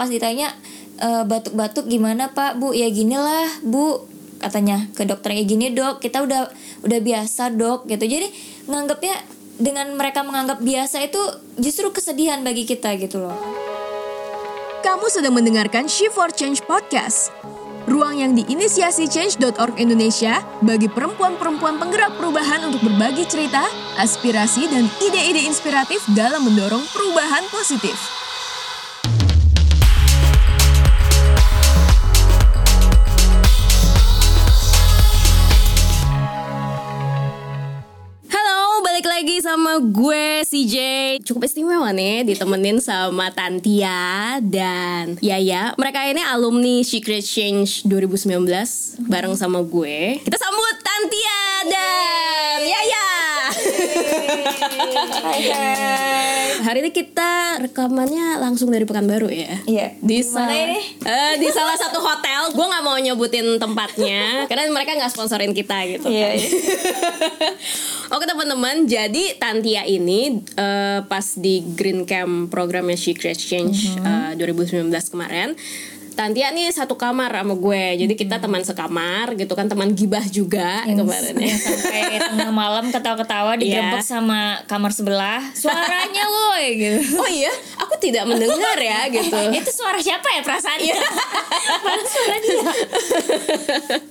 pas ditanya "Eh, batuk-batuk gimana pak bu ya ginilah bu katanya ke dokternya gini dok kita udah udah biasa dok gitu jadi nganggapnya dengan mereka menganggap biasa itu justru kesedihan bagi kita gitu loh Kamu sedang mendengarkan Shift for Change Podcast. Ruang yang diinisiasi Change.org Indonesia bagi perempuan-perempuan penggerak perubahan untuk berbagi cerita, aspirasi, dan ide-ide inspiratif dalam mendorong perubahan positif. Sama gue CJ. Cukup istimewa nih ditemenin sama Tantia dan Yaya. Mereka ini alumni Secret Change 2019 bareng sama gue. Kita sambut Tantia dan Yaya. Hai hai Hari ini kita rekamannya langsung dari Pekanbaru ya. Iya Di Mana ini? Eh, di salah satu hotel. Gue nggak mau nyebutin tempatnya karena mereka nggak sponsorin kita gitu. Iya, iya. Oke teman-teman, jadi Tantia ini eh, pas di Green Camp programnya Secret Change Mhm. eh, 2019 kemarin. Tantia nih satu kamar sama gue, jadi kita teman sekamar gitu kan, teman gibah juga yang, kemarin ya. sampai tengah malam ketawa-ketawa Iya. sama kamar sebelah suaranya woi gitu Oh iya, aku tidak mendengar ya gitu. itu suara siapa ya suara dia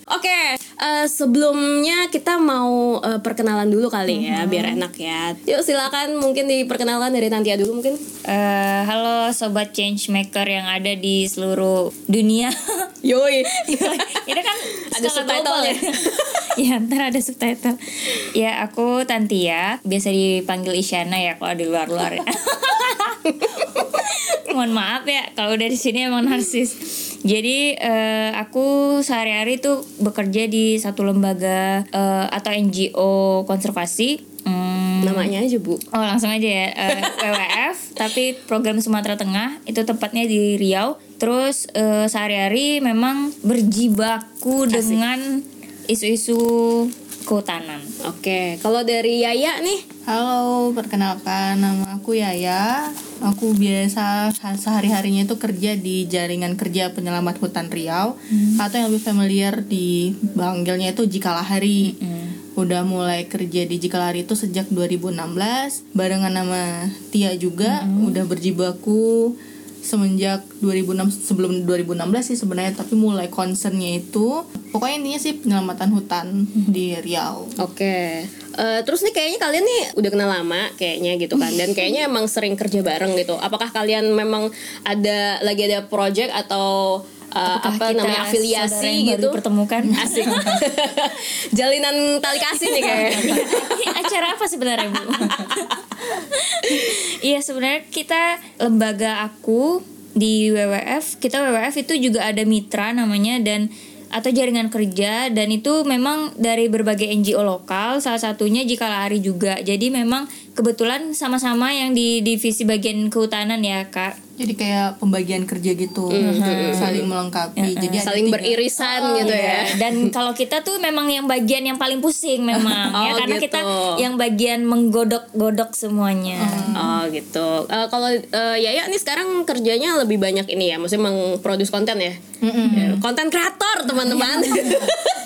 Oke, eh, sebelumnya kita mau eh, perkenalan dulu kali ya, biar enak ya. Yuk silakan mungkin diperkenalkan dari Tantia dulu mungkin. Eh, halo sobat change maker yang ada di seluruh dunia. Yoi. itu kan Ada subtitle global ya? ya ntar ada subtitle. Ya aku Tantia. Biasa dipanggil Isyana ya kalau di luar-luar ya. Mohon maaf ya kalau dari sini emang narsis. Jadi eh, aku sehari-hari tuh bekerja di satu lembaga eh, atau NGO konservasi. Hmm, Namanya aja bu. Oh langsung aja ya. Eh, WWF tapi program Sumatera Tengah. Itu tepatnya di Riau. Terus eh, sehari-hari memang berjibaku dengan isu-isu kehutanan. Oke, kalau dari Yaya nih, Halo, perkenalkan nama aku Yaya. Aku biasa sehari-harinya itu kerja di jaringan kerja penyelamat hutan Riau. Atau yang lebih familiar di Banggilnya itu Jikalahari. Udah mulai kerja di Jikalahari itu sejak 2016 barengan nama Tia juga. Udah berjibaku semenjak 2006 sebelum 2016 sih sebenarnya tapi mulai concernnya itu pokoknya intinya sih penyelamatan hutan di Riau. oke. Eh, terus nih kayaknya kalian nih udah kenal lama kayaknya gitu kan, dan kayaknya emang sering kerja bareng gitu. Apakah kalian memang ada lagi ada project atau Apakah apa kita namanya afiliasi gitu? dipertemukan? Asik. Jalinan tali kasih nih. Ini acara apa sebenarnya bu? Iya sebenarnya kita lembaga aku di WWF kita WWF itu juga ada mitra namanya dan atau jaringan kerja dan itu memang dari berbagai NGO lokal salah satunya jika lari juga jadi memang kebetulan sama-sama yang di divisi bagian kehutanan ya kak Jadi kayak pembagian kerja gitu, saling melengkapi. Jadi ada Saling tiga- beririsan gitu ya. Iya, Dan kalau kita tuh memang yang bagian yang paling pusing memang Oh, ya karena gitu. kita yang bagian menggodok-godok semuanya. Oh gitu. Eh, kalau eh, Yaya nih sekarang kerjanya lebih banyak ini ya, maksudnya mengproduce konten ya. Ya, Konten kreator teman-teman.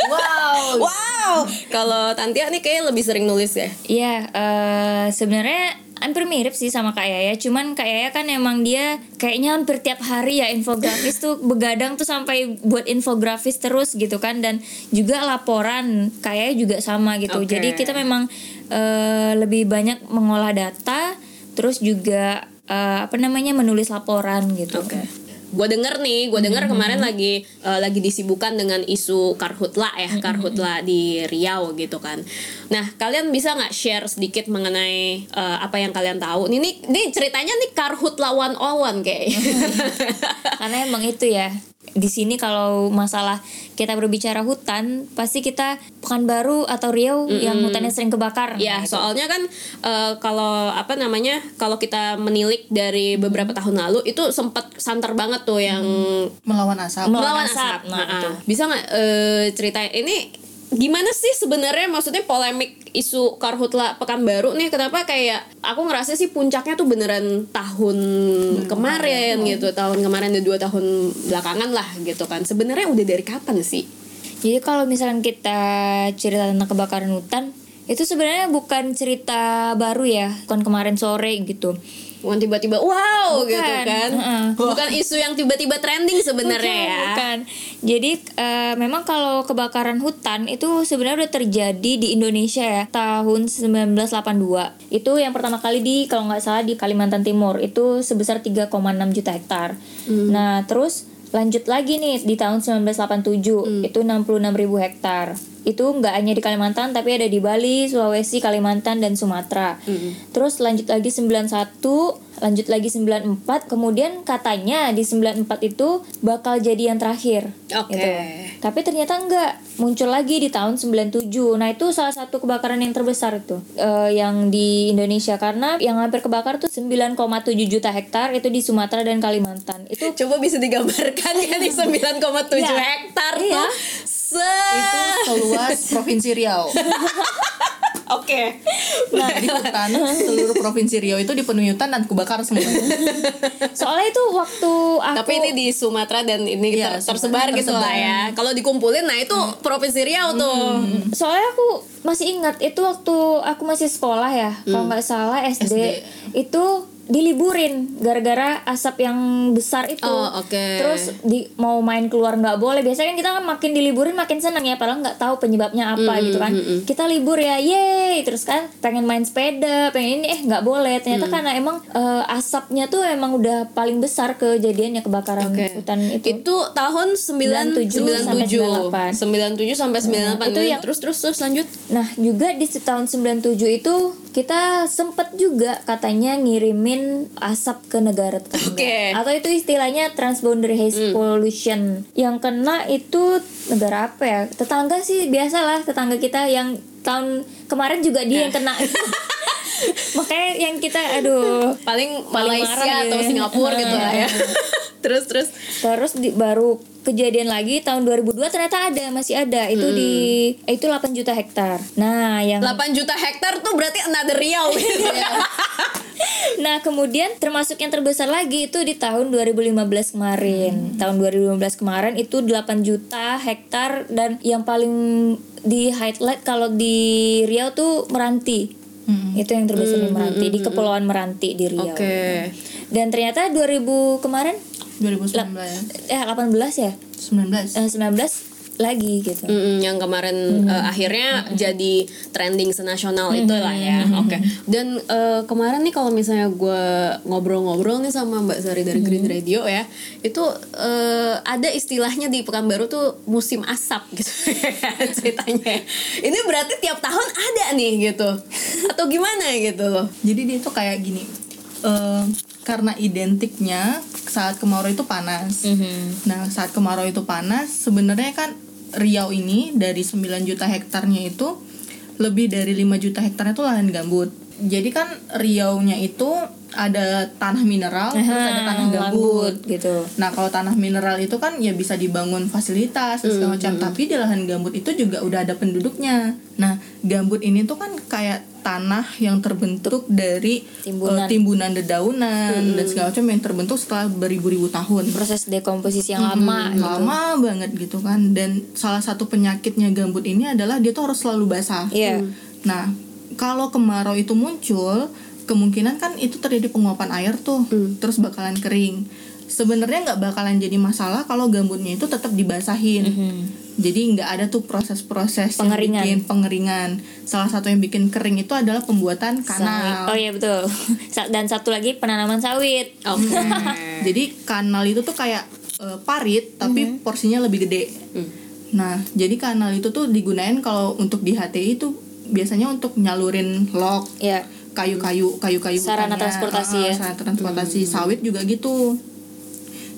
Wow. wow. Kalau Tantia nih kayak lebih sering nulis ya. Iya, eh, sebenarnya hampir mirip sih sama Kak Yaya, cuman Kak Yaya kan emang dia kayaknya hampir tiap hari ya infografis tuh begadang tuh sampai buat infografis terus gitu kan dan juga laporan Kak Yaya juga sama gitu. Oke. Jadi kita memang eh, lebih banyak mengolah data terus juga eh, apa namanya menulis laporan gitu. Gue denger nih, gue denger kemarin lagi eh, lagi disibukkan dengan isu karhutla ya, karhutla di Riau gitu kan. Nah, kalian bisa nggak share sedikit mengenai eh, apa yang kalian tahu? Ini nih, nih ceritanya nih karhutla 101 kayak. Karena emang itu ya di sini kalau masalah kita berbicara hutan pasti kita Pekanbaru atau Riau yang hutannya sering kebakar. Ya, Nah, itu. soalnya kan eh, kalau apa namanya, kalau kita menilik dari beberapa tahun lalu itu sempat santer banget tuh yang Melawan asap. Melawan melawan asap. asap. Nah, Nah, betul. bisa nggak eh, ceritain ini gimana sih sebenarnya maksudnya polemik isu karhutla pekanbaru nih kenapa kayak aku ngerasa sih puncaknya tuh beneran tahun kemarin. gitu tahun kemarin dan dua tahun belakangan lah gitu kan. Sebenarnya udah dari kapan sih? Jadi kalau misalkan kita cerita tentang kebakaran hutan itu sebenarnya bukan cerita baru ya, bukan kemarin sore gitu. Bukan tiba-tiba wow Bukan. gitu kan Heeh. bukan isu yang tiba-tiba trending sebenarnya Bukan, ya bukan. Jadi eh, memang kalau kebakaran hutan itu sebenarnya udah terjadi di Indonesia ya tahun 1982. Itu yang pertama kali di kalau nggak salah di Kalimantan Timur itu sebesar 3,6 juta hektar. Nah terus lanjut lagi nih di tahun 1987 itu 66 ribu hektar. Itu nggak hanya di Kalimantan tapi ada di Bali, Sulawesi, Kalimantan dan Sumatera. Terus lanjut lagi 91 lanjut lagi 94 kemudian katanya di 94 itu bakal jadi yang terakhir Oke. gitu. tapi ternyata enggak muncul lagi di tahun 97 nah itu salah satu kebakaran yang terbesar itu eh, yang di Indonesia karena yang hampir kebakar tuh 9,7 juta hektar itu di Sumatera dan Kalimantan itu coba bisa digambarkan ya di 9,7 Iya. hektar Iya. tuh se itu seluas provinsi Riau oke nah di hutan seluruh provinsi Riau itu dipenuhi hutan dan kebakar semua soalnya itu waktu aku Tapi ini di Sumatera dan ini ter- tersebar Sumatera gitu lah tersebar. ya. Kalau dikumpulin, nah itu provinsi Riau tuh. soalnya aku masih ingat itu waktu aku masih sekolah ya kalau nggak salah SD, SD. itu diliburin gara-gara asap yang besar itu Oh, oke. terus di mau main keluar nggak boleh biasanya kan kita kan makin diliburin makin senang ya padahal nggak tahu penyebabnya apa gitu kan kita libur ya yeay terus kan pengen main sepeda pengen ini eh nggak boleh ternyata karena emang eh, asapnya tuh emang udah paling besar kejadiannya kebakaran Oke. hutan itu Itu tahun 9 97 sampai 97. 97 sampai 98. itu yang- terus terus terus lanjut. Nah, juga di tahun 97 itu kita sempet juga katanya ngirimin asap ke negara tetangga. Oke. Atau itu istilahnya transboundary haze pollution. Yang kena itu negara apa ya? Tetangga sih biasalah tetangga kita yang tahun kemarin juga dia yang kena. Makanya yang kita aduh Paling, Paling Malaysia marah atau ya. Singapura gitu lah ya. terus terus terus di, baru kejadian lagi tahun 2002 ternyata ada masih ada itu di itu 8 juta hektar. Nah, yang 8 juta hektar tuh berarti another Riau gitu ya. Nah, kemudian termasuk yang terbesar lagi itu di tahun 2015 kemarin. Tahun 2015 kemarin itu 8 juta hektar dan yang paling di highlight kalau di Riau tuh Meranti. Itu yang terbesar di Meranti, di Kepulauan Meranti di Riau. Oke. Dan ternyata 2000 kemarin? 2019 eh 18 ya? 19 Eh, 19 lagi gitu. Mm-mm, yang kemarin eh, akhirnya jadi trending senasional itu lah ya. Oke. Dan eh, kemarin nih kalau misalnya gue ngobrol-ngobrol nih sama Mbak Sari dari Green Radio ya, itu eh, ada istilahnya di Pekanbaru tuh musim asap gitu ceritanya. Ini berarti tiap tahun ada nih gitu. Atau gimana gitu loh. Jadi dia tuh kayak gini. eh, karena identiknya saat kemarau itu panas. Nah, saat kemarau itu panas, sebenarnya kan Riau ini dari 9 juta hektarnya itu lebih dari 5 juta hektarnya itu lahan gambut. Jadi kan Riau-nya itu ada tanah mineral, terus ada tanah gambut. gitu. Nah, kalau tanah mineral itu kan ya bisa dibangun fasilitas dan segala macam, tapi di lahan gambut itu juga udah ada penduduknya. Nah, gambut ini tuh kan kayak tanah yang terbentuk dari Timbunan. eh, timbunan dedaunan dan segala macam yang terbentuk setelah beribu-ribu tahun. Proses dekomposisi yang lama gitu. Lama banget gitu kan. Dan salah satu penyakitnya gambut ini adalah dia tuh harus selalu basah. Iya. Nah, kalau kemarau itu muncul, kemungkinan kan itu terjadi penguapan air tuh, terus bakalan kering. Sebenarnya nggak bakalan jadi masalah kalau gambutnya itu tetap dibasahin. Jadi nggak ada tuh proses-proses yang Pengeringan. bikin pengeringan. Salah satu yang bikin kering itu adalah pembuatan Sawit. kanal. Oh iya betul. Dan satu lagi penanaman sawit. Oke. Jadi kanal itu tuh kayak eh, parit tapi porsinya lebih gede. Nah, jadi kanal itu tuh digunain kalau untuk di HTI itu biasanya untuk nyalurin log, Ya. Kayu-kayu, kayu-kayu Sarana hutannya. transportasi Ah, ya. Sarana transportasi sawit juga gitu.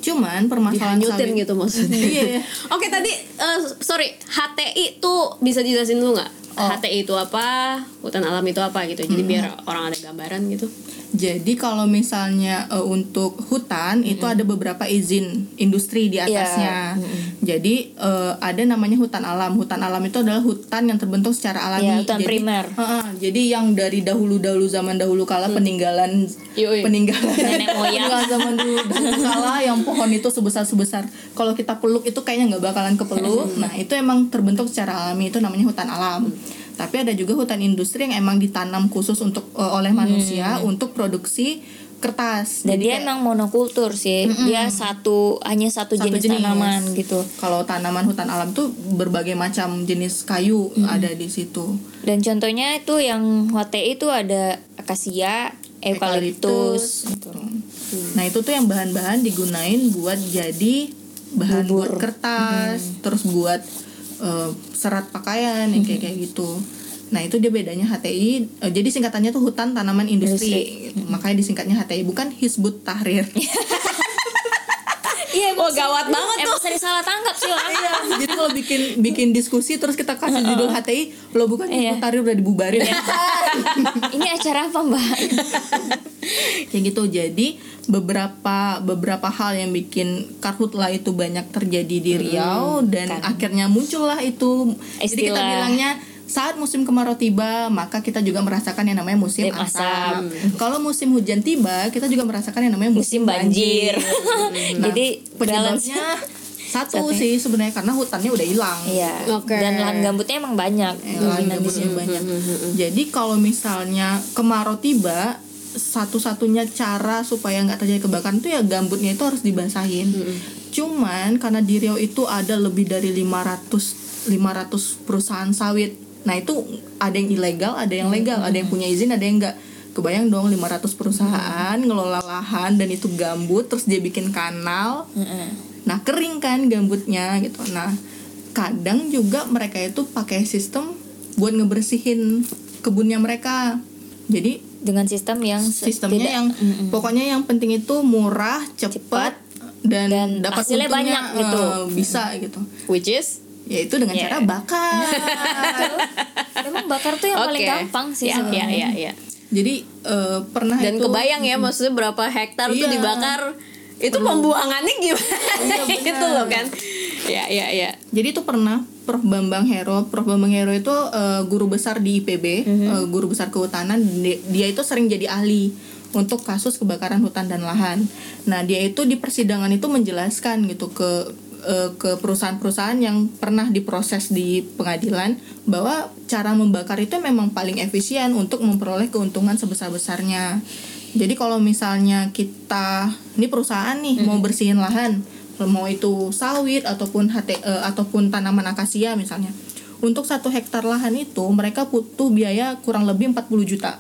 Cuman permasalahan Dihanyutin sawit gitu maksudnya. Iya. Oke tadi eh, sorry HTI tuh bisa dijelasin dulu nggak? Oh. HTI itu apa? Hutan alam itu apa gitu. Jadi biar orang ada gambaran gitu. Jadi kalau misalnya eh, untuk hutan itu ada beberapa izin industri di atasnya. Jadi eh, ada namanya hutan alam. Hutan alam itu adalah hutan yang terbentuk secara alami. Iya, hutan jadi, primer. Heeh, jadi yang dari dahulu-dahulu zaman dahulu kala peninggalan Yoi. peninggalan Nenek moyang. zaman dulu dahulu kala yang pohon itu sebesar-sebesar kalau kita peluk itu kayaknya nggak bakalan kepeluk. Nah, itu emang terbentuk secara alami itu namanya hutan alam. Tapi ada juga hutan industri yang emang ditanam khusus untuk eh, oleh manusia untuk produksi kertas. Dan Jadi dia kayak- emang monokultur sih. Dia satu hanya satu, Satu jenis, jenis. tanaman gitu. kalau tanaman hutan alam tuh berbagai macam jenis kayu ada di situ. Dan contohnya itu yang HTI itu ada akasia, eukaliptus. gitu. Nah itu tuh yang bahan-bahan digunain buat jadi bahan buat kertas, terus buat eh, serat pakaian yang kayak kayak gitu. Nah itu dia bedanya HTI. eh, jadi singkatannya tuh hutan tanaman industri. gitu. Makanya disingkatnya HTI bukan Hizbut Tahrir. Iya, Wah, gawat banget Emang sering salah tangkap sih orang. Iya, jadi kalau bikin bikin diskusi terus kita kasih judul HTI, lo bukan Hizbut Tahrir udah dibubarin. Ini acara apa, Mbak? kayak gitu jadi beberapa beberapa hal yang bikin karhutla itu banyak terjadi di Riau dan akhirnya muncullah itu jadi kita Istilah. bilangnya saat musim kemarau tiba maka kita juga merasakan yang namanya musim Musim asam. Kalau musim hujan tiba kita juga merasakan yang namanya musim, Musim banjir. Nah, Jadi penyebabnya satu sih sebenarnya karena hutannya udah hilang. Iya. Oke. Dan lahan gambutnya emang banyak. Eh, lahan gambutnya banyak. Jadi kalau misalnya kemarau tiba, satu-satunya cara supaya nggak terjadi kebakaran itu ya gambutnya itu harus dibasahin. Cuman karena di Riau itu ada lebih dari 500 500 perusahaan sawit. Nah, itu ada yang ilegal, ada yang legal, ada yang punya izin, ada yang enggak. Kebayang dong 500 perusahaan ngelola lahan dan itu gambut terus dia bikin kanal. Nah, kering kan gambutnya gitu. Nah, kadang juga mereka itu pakai sistem buat ngebersihin kebunnya mereka. Jadi Dengan sistem yang sistemnya tidak- yang pokoknya yang penting itu murah, cepat dan, dan dapat hasilnya untungnya, banyak gitu. eh, bisa gitu. Which is Yaitu dengan Yeah. cara bakar. Memang bakar tuh yang paling Oke. gampang sih Ya, ya, sebenarnya. ya, ya. Jadi eh, pernah Dan itu kebayang ya maksudnya berapa hektar tuh Iya. dibakar. Itu pembuangannya gimana? Iya, itu loh kan. Ya, ya, ya. Jadi itu pernah Prof Bambang Hero. Prof Bambang Hero itu eh, guru besar di IPB, eh, guru besar kehutanan. Dia, itu sering jadi ahli untuk kasus kebakaran hutan dan lahan. Nah, dia itu di persidangan itu menjelaskan gitu ke eh, ke perusahaan-perusahaan yang pernah diproses di pengadilan bahwa cara membakar itu memang paling efisien untuk memperoleh keuntungan sebesar-besarnya. Jadi kalau misalnya kita ini perusahaan nih mau bersihin lahan, mau itu sawit ataupun HT, eh, ataupun tanaman akasia misalnya. Untuk satu hektar lahan itu mereka butuh biaya kurang lebih 40 juta.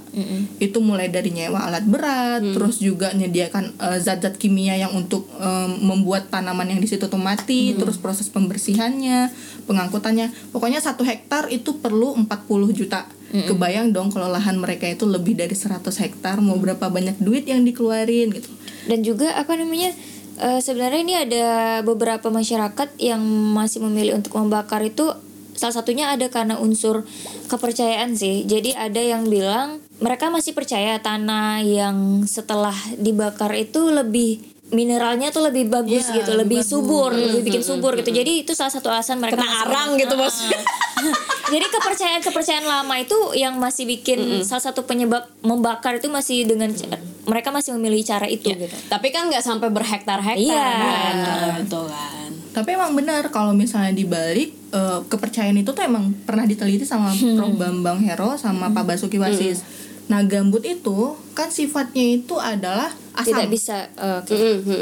Itu mulai dari nyewa alat berat, terus juga menyediakan eh, zat-zat kimia yang untuk eh, membuat tanaman yang di situ tuh mati, terus proses pembersihannya, pengangkutannya. Pokoknya satu hektar itu perlu 40 juta. Kebayang dong kalau lahan mereka itu lebih dari 100 hektar, mau berapa banyak duit yang dikeluarin gitu. Dan juga apa namanya? Eh, sebenarnya ini ada beberapa masyarakat yang masih memilih untuk membakar itu salah satunya ada karena unsur kepercayaan sih. Jadi ada yang bilang mereka masih percaya tanah yang setelah dibakar itu lebih mineralnya tuh lebih bagus Iya, gitu, lebih bagus. subur, lebih bikin subur gitu. Jadi itu salah satu alasan mereka Kena arang gitu maksudnya. Jadi kepercayaan-kepercayaan lama itu yang masih bikin salah satu penyebab membakar itu masih dengan ca- mereka masih memilih cara itu gitu. Tapi kan nggak sampai berhektar-hektar Iya. kan. kalau itu kan. Tapi emang benar kalau misalnya dibalik eh, kepercayaan itu tuh emang pernah diteliti sama Prof Bambang Hero sama Pak Basuki Wasis. Nah gambut itu kan sifatnya itu adalah asam. Tidak bisa eh, oke.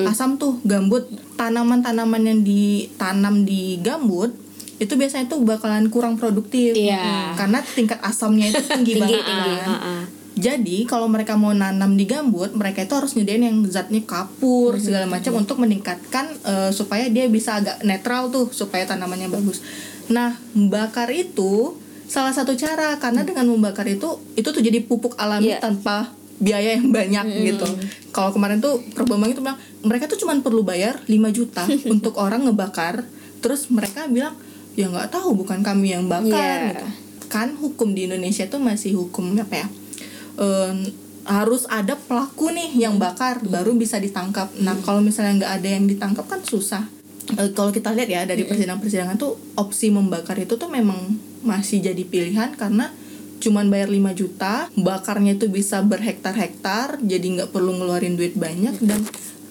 Asam tuh gambut tanaman-tanaman yang ditanam di gambut itu biasanya tuh bakalan kurang produktif Iya. karena tingkat asamnya itu tinggi, Tinggi, banget tinggi. kan. Heeh. Jadi kalau mereka mau nanam di gambut, mereka itu harus nyediain yang zatnya kapur segala macam untuk meningkatkan eh, supaya dia bisa agak netral tuh supaya tanamannya bagus. Nah, membakar itu salah satu cara karena dengan membakar itu itu tuh jadi pupuk alami Iya. tanpa biaya yang banyak gitu. Kalau kemarin tuh Prof Bambang itu bilang mereka tuh cuma perlu bayar 5 juta untuk orang ngebakar, terus mereka bilang ya nggak tahu bukan kami yang bakar Iya. gitu. Kan hukum di Indonesia tuh masih hukum apa ya? eh, harus ada pelaku nih yang bakar baru bisa ditangkap. Nah kalau misalnya nggak ada yang ditangkap kan susah. Eh, kalau kita lihat ya dari persidangan-persidangan tuh opsi membakar itu tuh memang masih jadi pilihan karena cuman bayar 5 juta, bakarnya itu bisa berhektar-hektar, jadi nggak perlu ngeluarin duit banyak dan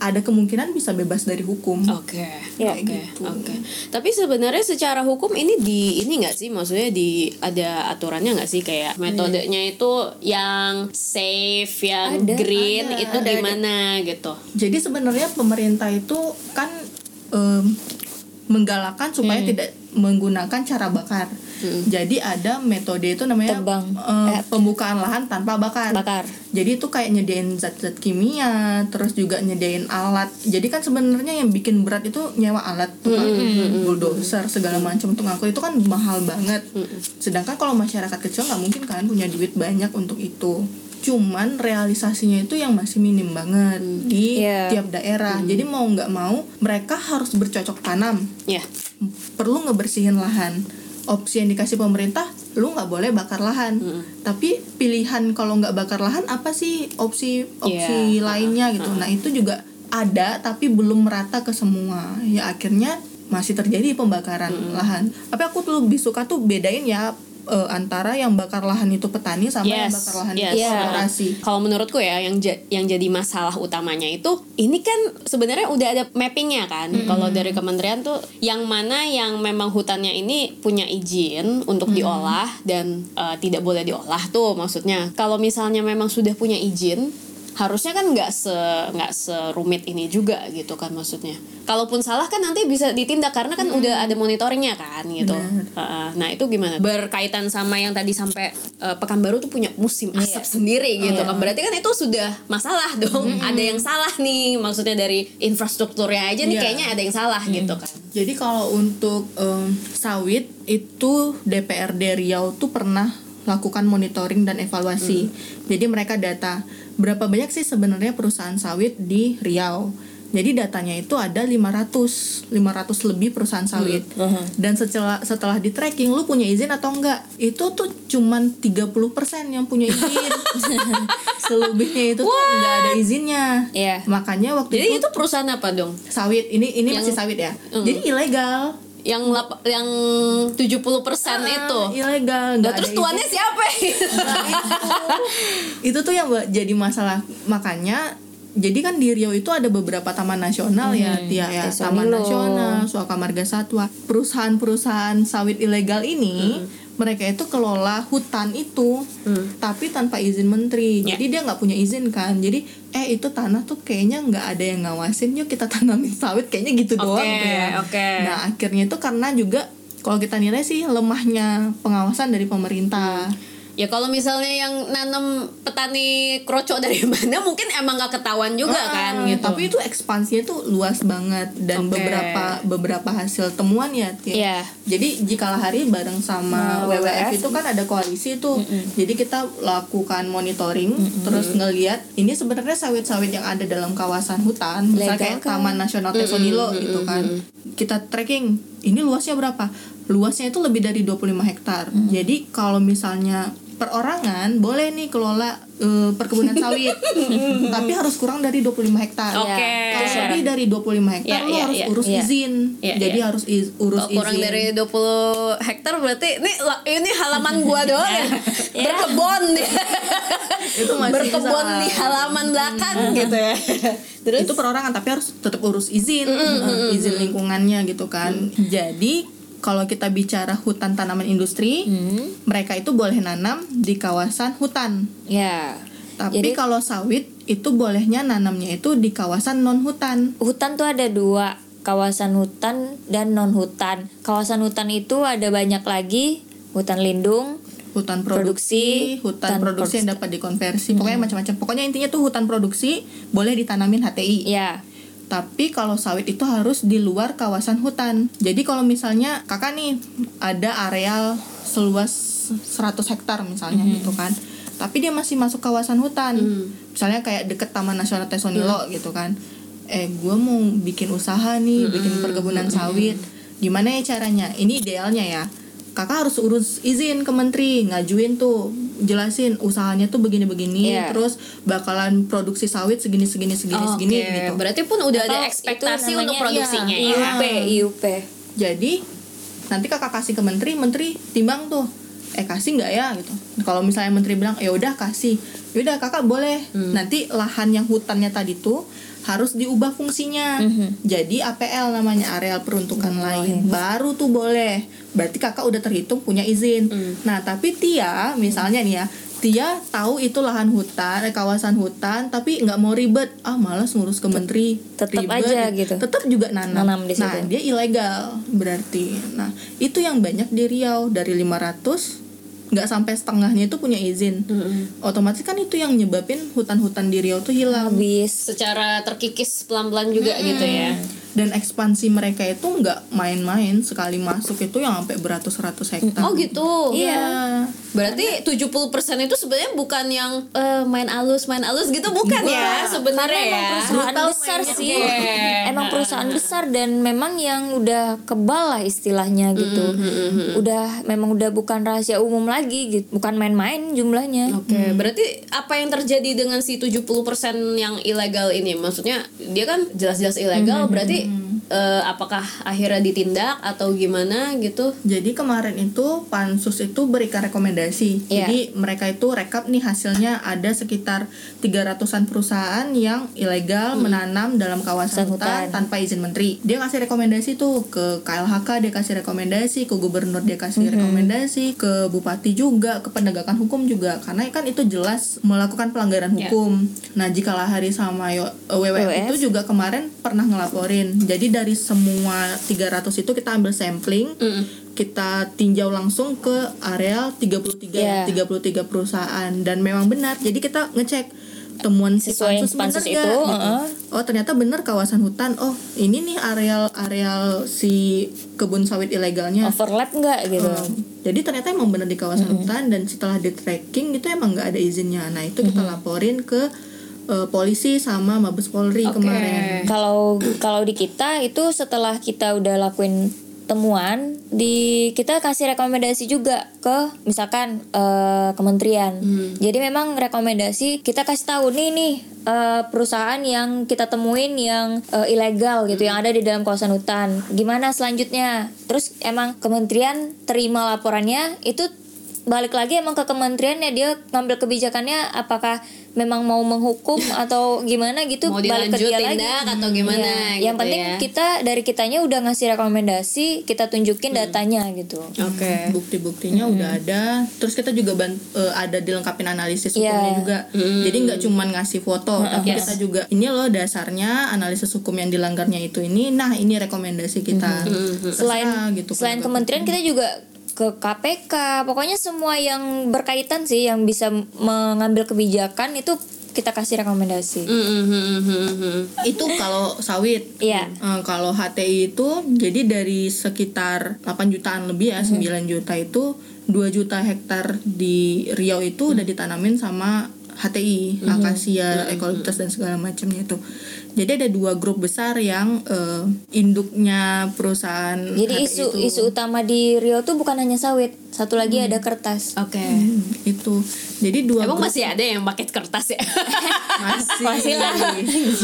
ada kemungkinan bisa bebas dari hukum. Oke, Ya, oke, gitu. oke. Tapi sebenarnya secara hukum ini di ini nggak sih, maksudnya di ada aturannya nggak sih kayak metodenya itu yang safe, yang Ada, green ada, itu ada, gimana gitu? Jadi sebenarnya pemerintah itu kan em, menggalakkan supaya tidak menggunakan cara bakar. Jadi ada metode itu namanya Tebang. Eh. pembukaan lahan tanpa bakar. Bakar. Jadi itu kayak nyediain zat-zat kimia, terus juga nyediain alat. Jadi kan sebenarnya yang bikin berat itu nyewa alat tuh kan, bulldozer segala macam untuk ngangkut itu kan mahal banget. Sedangkan kalau masyarakat kecil nggak mungkin kan punya duit banyak untuk itu. Cuman realisasinya itu yang masih minim banget di Iya. tiap daerah. Jadi mau nggak mau mereka harus bercocok tanam. Ya, perlu ngebersihin lahan. Opsi yang dikasih pemerintah lu nggak boleh bakar lahan. Tapi pilihan kalau nggak bakar lahan apa sih opsi opsi Iya. lainnya gitu. Nah itu juga ada tapi belum merata ke semua. Ya akhirnya masih terjadi pembakaran lahan. Tapi aku tuh lebih suka tuh bedain ya eh, antara yang bakar lahan itu petani sama yang Yes, bakar lahan yes. itu korporasi Kalau menurutku ya yang ja- yang jadi masalah utamanya itu ini kan sebenarnya udah ada mappingnya kan. Kalau dari kementerian tuh yang mana yang memang hutannya ini punya izin untuk diolah dan eh, tidak boleh diolah tuh maksudnya. Kalau misalnya memang sudah punya izin harusnya kan nggak se nggak serumit ini juga gitu kan maksudnya. Kalaupun salah kan nanti bisa ditindak karena kan udah ada monitoringnya kan gitu. Heeh. nah itu gimana? Berkaitan sama yang tadi sampai eh, Pekanbaru tuh punya musim asap sendiri gitu kan. Berarti kan itu sudah masalah dong. Ada yang salah nih maksudnya dari infrastrukturnya aja nih Iya. kayaknya ada yang salah gitu kan. Jadi kalau untuk em, sawit itu DPRD Riau tuh pernah lakukan monitoring dan evaluasi. Jadi mereka data berapa banyak sih sebenarnya perusahaan sawit di Riau. Jadi datanya itu ada 500 500 lebih perusahaan sawit. Dan setelah setelah di tracking lu punya izin atau enggak? Itu tuh cuman 30% yang punya izin. Selebihnya itu tuh enggak ada izinnya. Iya. Makanya waktu Jadi itu itu perusahaan apa dong? sawit ini ini Yang- masih sawit ya. Jadi ilegal. Yang lap- yang 70% itu. Ah, ilegal Nah, nggak terus ada tuannya izin. siapa? itu tuh yang jadi masalah makanya jadi kan di Riau itu ada beberapa taman nasional ya Tia ya Kayak Taman Sonilo. Nasional, Suaka Marga Satwa. Perusahaan-perusahaan sawit ilegal ini mereka itu kelola hutan itu tapi tanpa izin menteri. Ya. Jadi dia nggak punya izin kan. Jadi eh itu tanah tuh kayaknya nggak ada yang ngawasin yuk kita tanamin sawit kayaknya gitu doang Oke, gitu ya. oke. Nah, akhirnya itu karena juga kalau kita nilai sih lemahnya pengawasan dari pemerintah. Ya kalau misalnya yang nanam petani kroco dari mana mungkin emang gak ketahuan juga Ah, kan gitu. Tapi itu ekspansinya tuh luas banget dan Oke. beberapa beberapa hasil temuan ya. Iya. Jadi jikalah hari bareng sama Nah, WWF WWF. itu kan ada koalisi tuh. Jadi kita lakukan monitoring terus ngelihat ini sebenarnya sawit-sawit yang ada dalam kawasan hutan, misalnya kayak kan? Taman Nasional Tesonilo gitu kan. Kita tracking ini luasnya berapa? Luasnya itu lebih dari 25 hektar. Jadi kalau misalnya perorangan boleh nih kelola eh, perkebunan sawit. Tapi harus kurang dari 25 hektar. Oke. Kalau Iya. lebih dari 25 hektar Iya, lu iya, harus iya. urus Iya. izin. Iya, Jadi iya. harus iz- urus Kalau kurang izin. dari 20 hektar berarti ini ini halaman gua doang ya. Berkebun nih. Itu masih Berkebun di halaman belakang gitu ya. Terus itu perorangan tapi harus tetap urus izin uh, izin lingkungannya gitu kan jadi kalau kita bicara hutan tanaman industri mereka itu boleh nanam di kawasan hutan. Ya. tapi Jadi- kalau sawit itu bolehnya nanamnya itu di kawasan non hutan Hutan tuh ada dua, kawasan hutan dan non hutan. Kawasan hutan itu ada banyak lagi, hutan lindung, hutan produksi, Produksi, hutan hutan produksi yang dapat dikonversi. Pokoknya macam-macam. Pokoknya intinya tuh hutan produksi boleh ditanamin HTI ya. Tapi kalau sawit itu harus di luar kawasan hutan. Jadi kalau misalnya kakak nih ada areal seluas 100 hektar misalnya gitu kan. Tapi dia masih masuk kawasan hutan. Misalnya kayak deket Taman Nasional Tesonilo gitu kan. Eh gue mau bikin usaha nih, bikin perkebunan sawit. Gimana ya caranya? Ini idealnya ya. Kakak harus urus izin ke menteri, ngajuin tuh jelasin usahanya tuh begini-begini Iya. terus bakalan produksi sawit segini segini segini Oke, segini gitu. Berarti pun udah ada Atau ekspektasi itu untuk namanya, produksinya iya, ya. IUP IUP jadi nanti kakak kasih ke menteri menteri timbang tuh eh kasih nggak ya? Gitu. Kalau misalnya menteri bilang ya udah kasih. Ya udah kakak boleh. Nanti lahan yang hutannya tadi tuh harus diubah fungsinya jadi APL namanya areal peruntukan lain baru tuh boleh berarti kakak udah terhitung punya izin nah tapi Tia misalnya nih ya Tia tahu itu lahan hutan, eh, kawasan hutan, tapi nggak mau ribet. Ah, malas ngurus ke menteri. tetep Ribet, aja gitu. Tetap juga nanam. Nanam di nah, situ. dia ilegal berarti. Nah, itu yang banyak di Riau dari 500 nggak sampai setengahnya itu punya izin. Otomatis kan itu yang nyebabin hutan-hutan di Riau tuh hilang. habis Secara terkikis pelan-pelan juga gitu ya. Dan ekspansi mereka itu nggak main-main sekali masuk itu yang sampai beratus-ratus hektar. Oh gitu. Iya. Berarti 70% itu sebenarnya bukan yang eh, main alus main alus gitu bukan ya sebenarnya emang ya. perusahaan besar sih Oke. emang perusahaan besar dan memang yang udah kebal lah istilahnya gitu udah memang udah bukan rahasia umum lagi gitu. Bukan main-main jumlahnya. Oke, berarti apa yang terjadi dengan si 70% yang ilegal ini? Maksudnya dia kan jelas-jelas ilegal, berarti eh, apakah akhirnya ditindak atau gimana gitu? Jadi kemarin itu pansus itu berikan rekomendasi. Iya. Jadi mereka itu rekap nih hasilnya ada sekitar 300-an perusahaan yang ilegal menanam dalam kawasan hutan, hutan. tanpa izin menteri. Dia kasih rekomendasi tuh ke KLHK dia kasih rekomendasi, ke gubernur dia kasih rekomendasi, ke bupati juga, ke penegakan hukum juga karena kan itu jelas melakukan pelanggaran Iya. hukum. Nah, jika Lahari sama WWF WWF. itu juga kemarin pernah ngelaporin. Jadi dari semua 300 itu kita ambil sampling, kita tinjau langsung ke areal 33 Iya. 33 perusahaan dan memang benar. Jadi kita ngecek temuan si pansus pansus bener itu? Gitu. heeh. Oh, ternyata benar kawasan hutan. Oh, ini nih areal areal si kebun sawit ilegalnya. overlap nggak gitu jadi ternyata emang benar di kawasan hutan dan setelah di tracking itu emang nggak ada izinnya. Nah itu kita laporin ke eh, polisi sama Mabes Polri kemarin. kalau kalau di kita itu setelah kita udah lakuin temuan di kita kasih rekomendasi juga ke misalkan eh, kementerian. Jadi memang rekomendasi kita kasih tahu nih nih eh, perusahaan yang kita temuin yang eh, ilegal gitu yang ada di dalam kawasan hutan gimana selanjutnya? Terus emang kementerian terima laporannya itu balik lagi emang ke kementeriannya dia ngambil kebijakannya apakah memang mau menghukum atau gimana gitu Mau balik ke dia lagi atau gimana Iya. Yang gitu penting ya. kita dari kitanya udah ngasih rekomendasi, kita tunjukin datanya gitu. Oke. Bukti-buktinya udah ada. Terus kita juga ban- eh, ada dilengkapin analisis Iya. hukumnya juga. Jadi nggak cuman ngasih foto, tapi kita juga ini loh dasarnya analisis hukum yang dilanggarnya itu ini. Nah ini rekomendasi kita. Selain Terserah gitu. selain kementerian kita juga ke KPK, pokoknya semua yang berkaitan sih yang bisa mengambil kebijakan itu kita kasih rekomendasi. itu kalau sawit. Iya. Eh, kalau HTI itu jadi dari sekitar 8 jutaan lebih ya 9 juta itu 2 juta hektar di Riau itu udah ditanamin sama HTI akasia eukaliptus dan segala macamnya itu jadi ada dua grup besar yang eh, induknya perusahaan Jadi isu itu. isu utama di Rio tuh bukan hanya sawit, satu lagi ada kertas. Oke. Hmm, itu jadi dua Emang grup masih ada yang pakai kertas ya? masih Masih lah.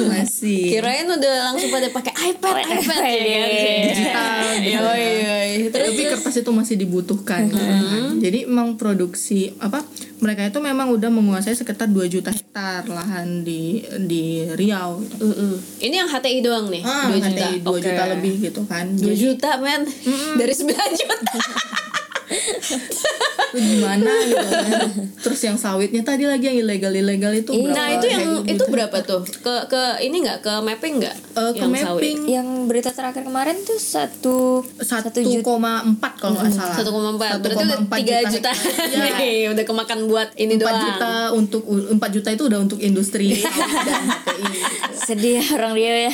masih Kirain udah langsung pada pakai iPad, iPad ya digital gitu. Oh iya. tapi kertas itu masih dibutuhkan gitu kan. jadi emang produksi apa mereka itu memang udah menguasai sekitar 2 juta hektar lahan di di Riau gitu. Mm-mm. Ini yang HTI doang nih, ah 2 juta. HTI 2 Oke. juta lebih gitu kan 2 jadi juta men Dari 9 juta itu gimana gitu kan terus yang sawitnya tadi lagi yang ilegal ilegal itu berapa Nah itu yang hektar itu gitu. berapa tuh? Ke ke ini nggak ke mapping nggak? Eh, ke yang mapping Yang berita terakhir kemarin tuh satu 1,4 juta. kalau nggak salah 1,4 Berarti udah 1,4 3 juta. Iya. nih Udah kemakan buat ini 4 doang juta untuk 4 juta itu udah untuk industri sawit dan gitu. sedih orang Rio ya.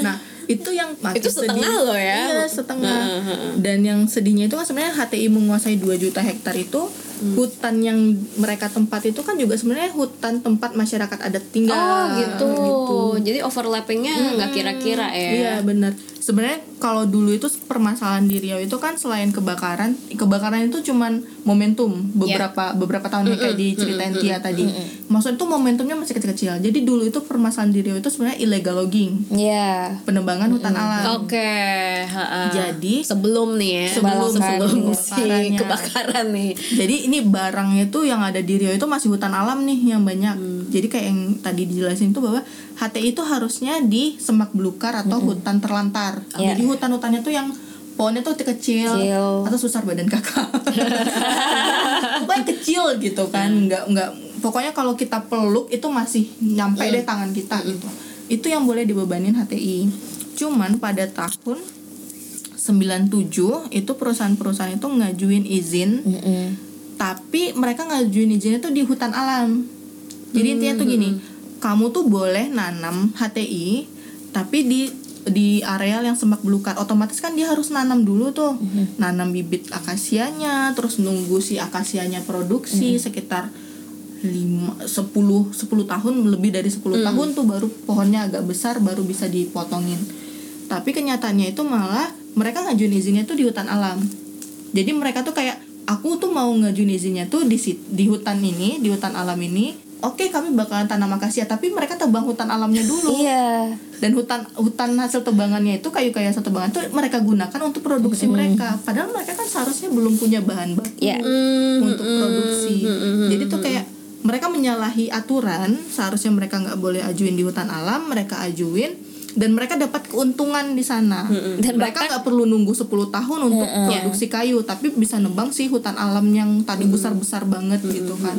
Nah, itu yang makin Itu setengah sedih. loh ya. Iya, setengah. Dan yang sedihnya itu kan sebenarnya HTI menguasai 2 juta hektar itu Hmm. hutan yang mereka tempat itu kan juga sebenarnya hutan tempat masyarakat adat tinggal. Oh gitu. Jadi overlappingnya nggak kira-kira ya Iya benar. Sebenarnya kalau dulu itu permasalahan di Riau itu kan selain kebakaran kebakaran itu cuman momentum beberapa beberapa tahun kayak diceritain Tia tadi maksudnya itu momentumnya masih kecil-kecil jadi dulu itu permasalahan di Riau itu sebenarnya illegal logging ya penebangan hutan alam Oke, ha-ha. Jadi- sebelum nih ya, Sebelum- sebelum sebelum si kebakaran nih. Jadi ini barangnya tuh yang ada di Riau itu masih hutan alam nih yang banyak. Hmm. Jadi kayak yang tadi dijelasin tuh bahwa HTI itu harusnya di semak belukar atau hutan terlantar. Iya. Jadi hutan-hutannya tuh yang pohonnya tuh kecil, Kecil. atau susar badan kakak. Pokoknya kecil gitu kan, nggak nggak. Pokoknya kalau kita peluk itu masih nyampe deh tangan kita gitu. Itu yang boleh dibebanin HTI. Cuman pada tahun 97 itu perusahaan-perusahaan itu ngajuin izin tapi mereka ngajuin izinnya tuh di hutan alam jadi intinya tuh gini kamu tuh boleh nanam HTI tapi di di areal yang semak belukar. Otomatis kan dia harus nanam dulu tuh. Nanam bibit akasianya terus nunggu si akasianya produksi sekitar lima sepuluh sepuluh tahun lebih dari 10 tahun tuh baru pohonnya agak besar baru bisa dipotongin. Tapi kenyataannya itu malah mereka ngajuin izinnya tuh di hutan alam. Jadi mereka tuh kayak aku tuh mau ngajuin izinnya tuh di di hutan ini di hutan alam ini oke kami bakalan tanam akasia tapi mereka tebang hutan alamnya dulu. Iya. Dan hutan hutan hasil tebangannya itu kayu-kayu hasil tebangan tuh mereka gunakan untuk produksi mereka. Padahal mereka kan seharusnya belum punya bahan baku Iya. untuk produksi. Jadi tuh kayak mereka menyalahi aturan seharusnya mereka nggak boleh ajuin di hutan alam mereka ajuin dan mereka dapat keuntungan di sana. Dan mereka nggak perlu nunggu 10 tahun untuk produksi kayu tapi bisa nebang sih hutan alam yang tadi besar-besar banget gitu kan.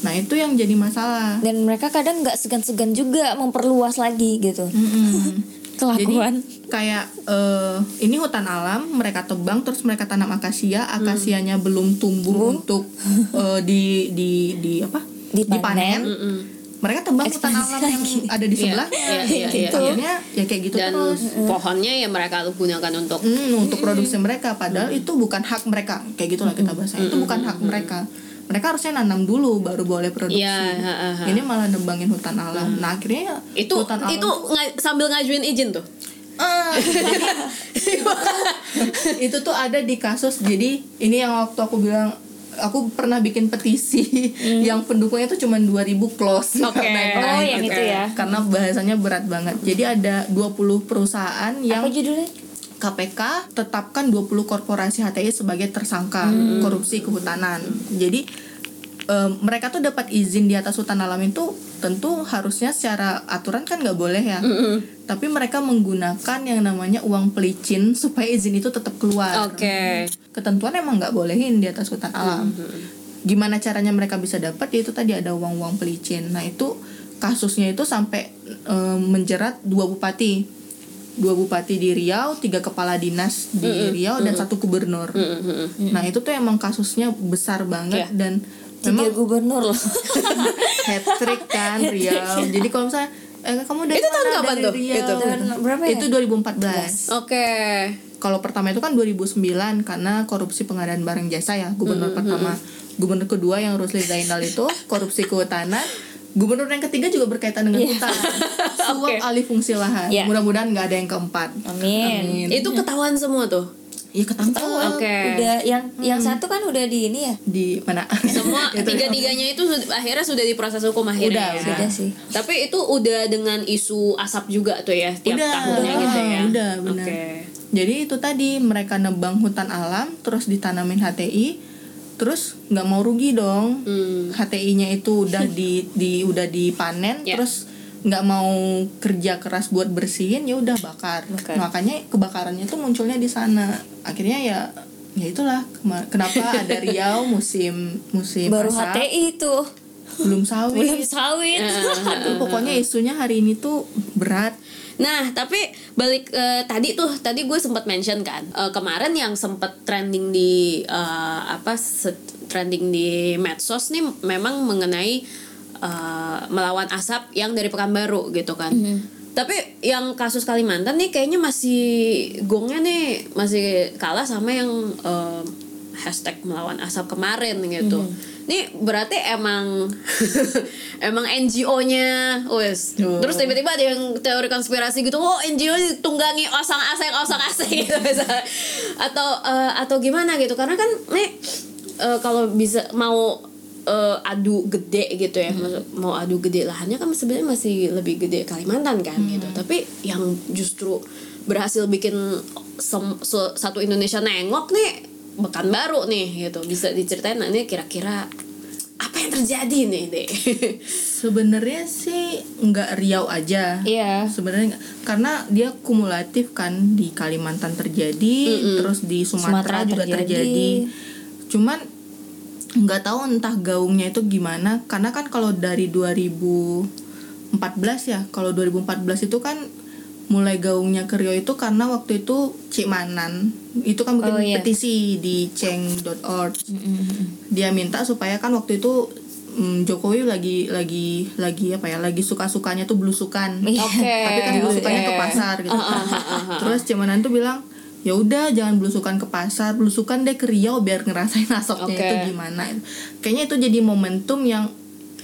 Nah itu yang jadi masalah. Dan mereka kadang nggak segan-segan juga memperluas lagi gitu. Mm-mm. kelakuan. Jadi kayak eh, ini hutan alam mereka tebang terus mereka tanam akasia, akasianya belum tumbuh untuk eh, di di di apa? Dipanen. Mereka tebang hutan alam yang ada di iya, iya, iya, Akhirnya ya kayak gitu Dan terus. pohonnya ya mereka gunakan untuk Hmm, untuk produksi mereka padahal itu bukan hak mereka. Kayak gitulah kita bahasa. Itu bukan hak mereka. Mereka harusnya nanam dulu baru boleh produksi. Iya, ha, ha, ha. Ini malah nebangin hutan alam. Nah, akhirnya ya itu hutan alam itu nga- sambil ngajuin izin tuh. Jadi- itu tuh ada di kasus jadi ini yang waktu aku bilang aku pernah bikin petisi yang pendukungnya tuh cuma 2000 close Oke. Naik-naik Oh, yang gitu. itu ya. karena bahasanya berat banget jadi ada 20 perusahaan yang apa judulnya KPK tetapkan 20 korporasi HTI sebagai tersangka korupsi kehutanan. Jadi em, mereka tuh dapat izin di atas hutan alam itu tentu harusnya secara aturan kan nggak boleh ya. Tapi mereka menggunakan yang namanya uang pelicin supaya izin itu tetap keluar. Oke. Ketentuan emang nggak bolehin di atas hutan alam. Gimana caranya mereka bisa dapat? Ya itu tadi ada uang-uang pelicin. Nah itu kasusnya itu sampai em, menjerat dua bupati dua bupati di Riau, tiga kepala dinas di Riau dan satu gubernur. Nah itu tuh emang kasusnya besar banget Iya. dan tiga memang gubernur loh hat trick kan Riau. Jadi kalau misalnya eh, kamu dari Itu tahun kapan tuh? Riau. Itu. Tahun berapa ya? Itu 2014. Oke. Kalau pertama itu kan 2009 karena korupsi pengadaan barang jasa ya gubernur pertama. Gubernur kedua yang Rusli Zainal itu korupsi kehutanan. Gubernur yang ketiga juga berkaitan dengan hutan. Suap alih fungsi lahan. Iya. Mudah-mudahan nggak ada yang keempat. amin Itu ketahuan semua tuh. Iya ketangkep Oke. udah yang yang satu kan udah di ini ya di mana? Semua Itu tiga-tiganya itu akhirnya sudah diproses hukum akhirnya. Udah, ya. udah. Udah sih. Tapi itu udah dengan isu asap juga tuh ya tiap Udah, tahunnya gitu ya. udah, benar. Oke. Jadi itu tadi mereka nebang hutan alam terus ditanamin HTI terus nggak mau rugi dong Hmm. HTI-nya itu udah di, di udah dipanen Ya. terus nggak mau kerja keras buat bersihin ya udah bakar. Bakar. makanya kebakarannya itu munculnya di sana akhirnya ya ya itulah kenapa ada Riau musim musim baru asap, HTI itu belum sawit belum sawit pokoknya isunya hari ini tuh berat Nah, tapi balik eh, tadi tuh tadi gue sempat mention kan eh, kemarin yang sempat trending di eh, apa trending di medsos nih memang mengenai eh, melawan asap yang dari Pekanbaru gitu kan. Tapi yang kasus Kalimantan nih kayaknya masih gongnya nih masih kalah sama yang eh, hashtag melawan asap kemarin gitu. Nih berarti emang emang NGO-nya wes. Terus tiba-tiba ada yang teori konspirasi gitu, oh NGO ditunggangi osang aseng osang aseng gitu misalnya. Atau eh, atau gimana gitu. Karena kan nih eh, kalau bisa mau eh, adu gede gitu ya, maksud- mau adu gede lahannya kan sebenarnya masih lebih gede Kalimantan kan gitu. Tapi yang justru berhasil bikin sem- se- satu Indonesia nengok nih bekan baru nih gitu bisa diceritain nah, ini kira-kira apa yang terjadi nih deh Sebenarnya sih nggak Riau aja. Iya. Sebenarnya karena dia kumulatif kan di Kalimantan terjadi, terus di Sumatera, Sumatera juga terjadi. terjadi. Cuman nggak tahu entah gaungnya itu gimana. Karena kan kalau dari 2014 ya, kalau 2014 itu kan mulai gaungnya ke Riau itu karena waktu itu Cik Manan itu kan bikin Oh, iya. petisi di ceng.org dia minta supaya kan waktu itu mm, Jokowi lagi lagi lagi apa ya lagi suka sukanya tuh belusukan Iya. Oke. tapi kan belusukannya ke pasar gitu terus Cemanan tuh bilang ya udah jangan belusukan ke pasar belusukan deh ke Riau biar ngerasain asapnya Oke. itu gimana kayaknya itu jadi momentum yang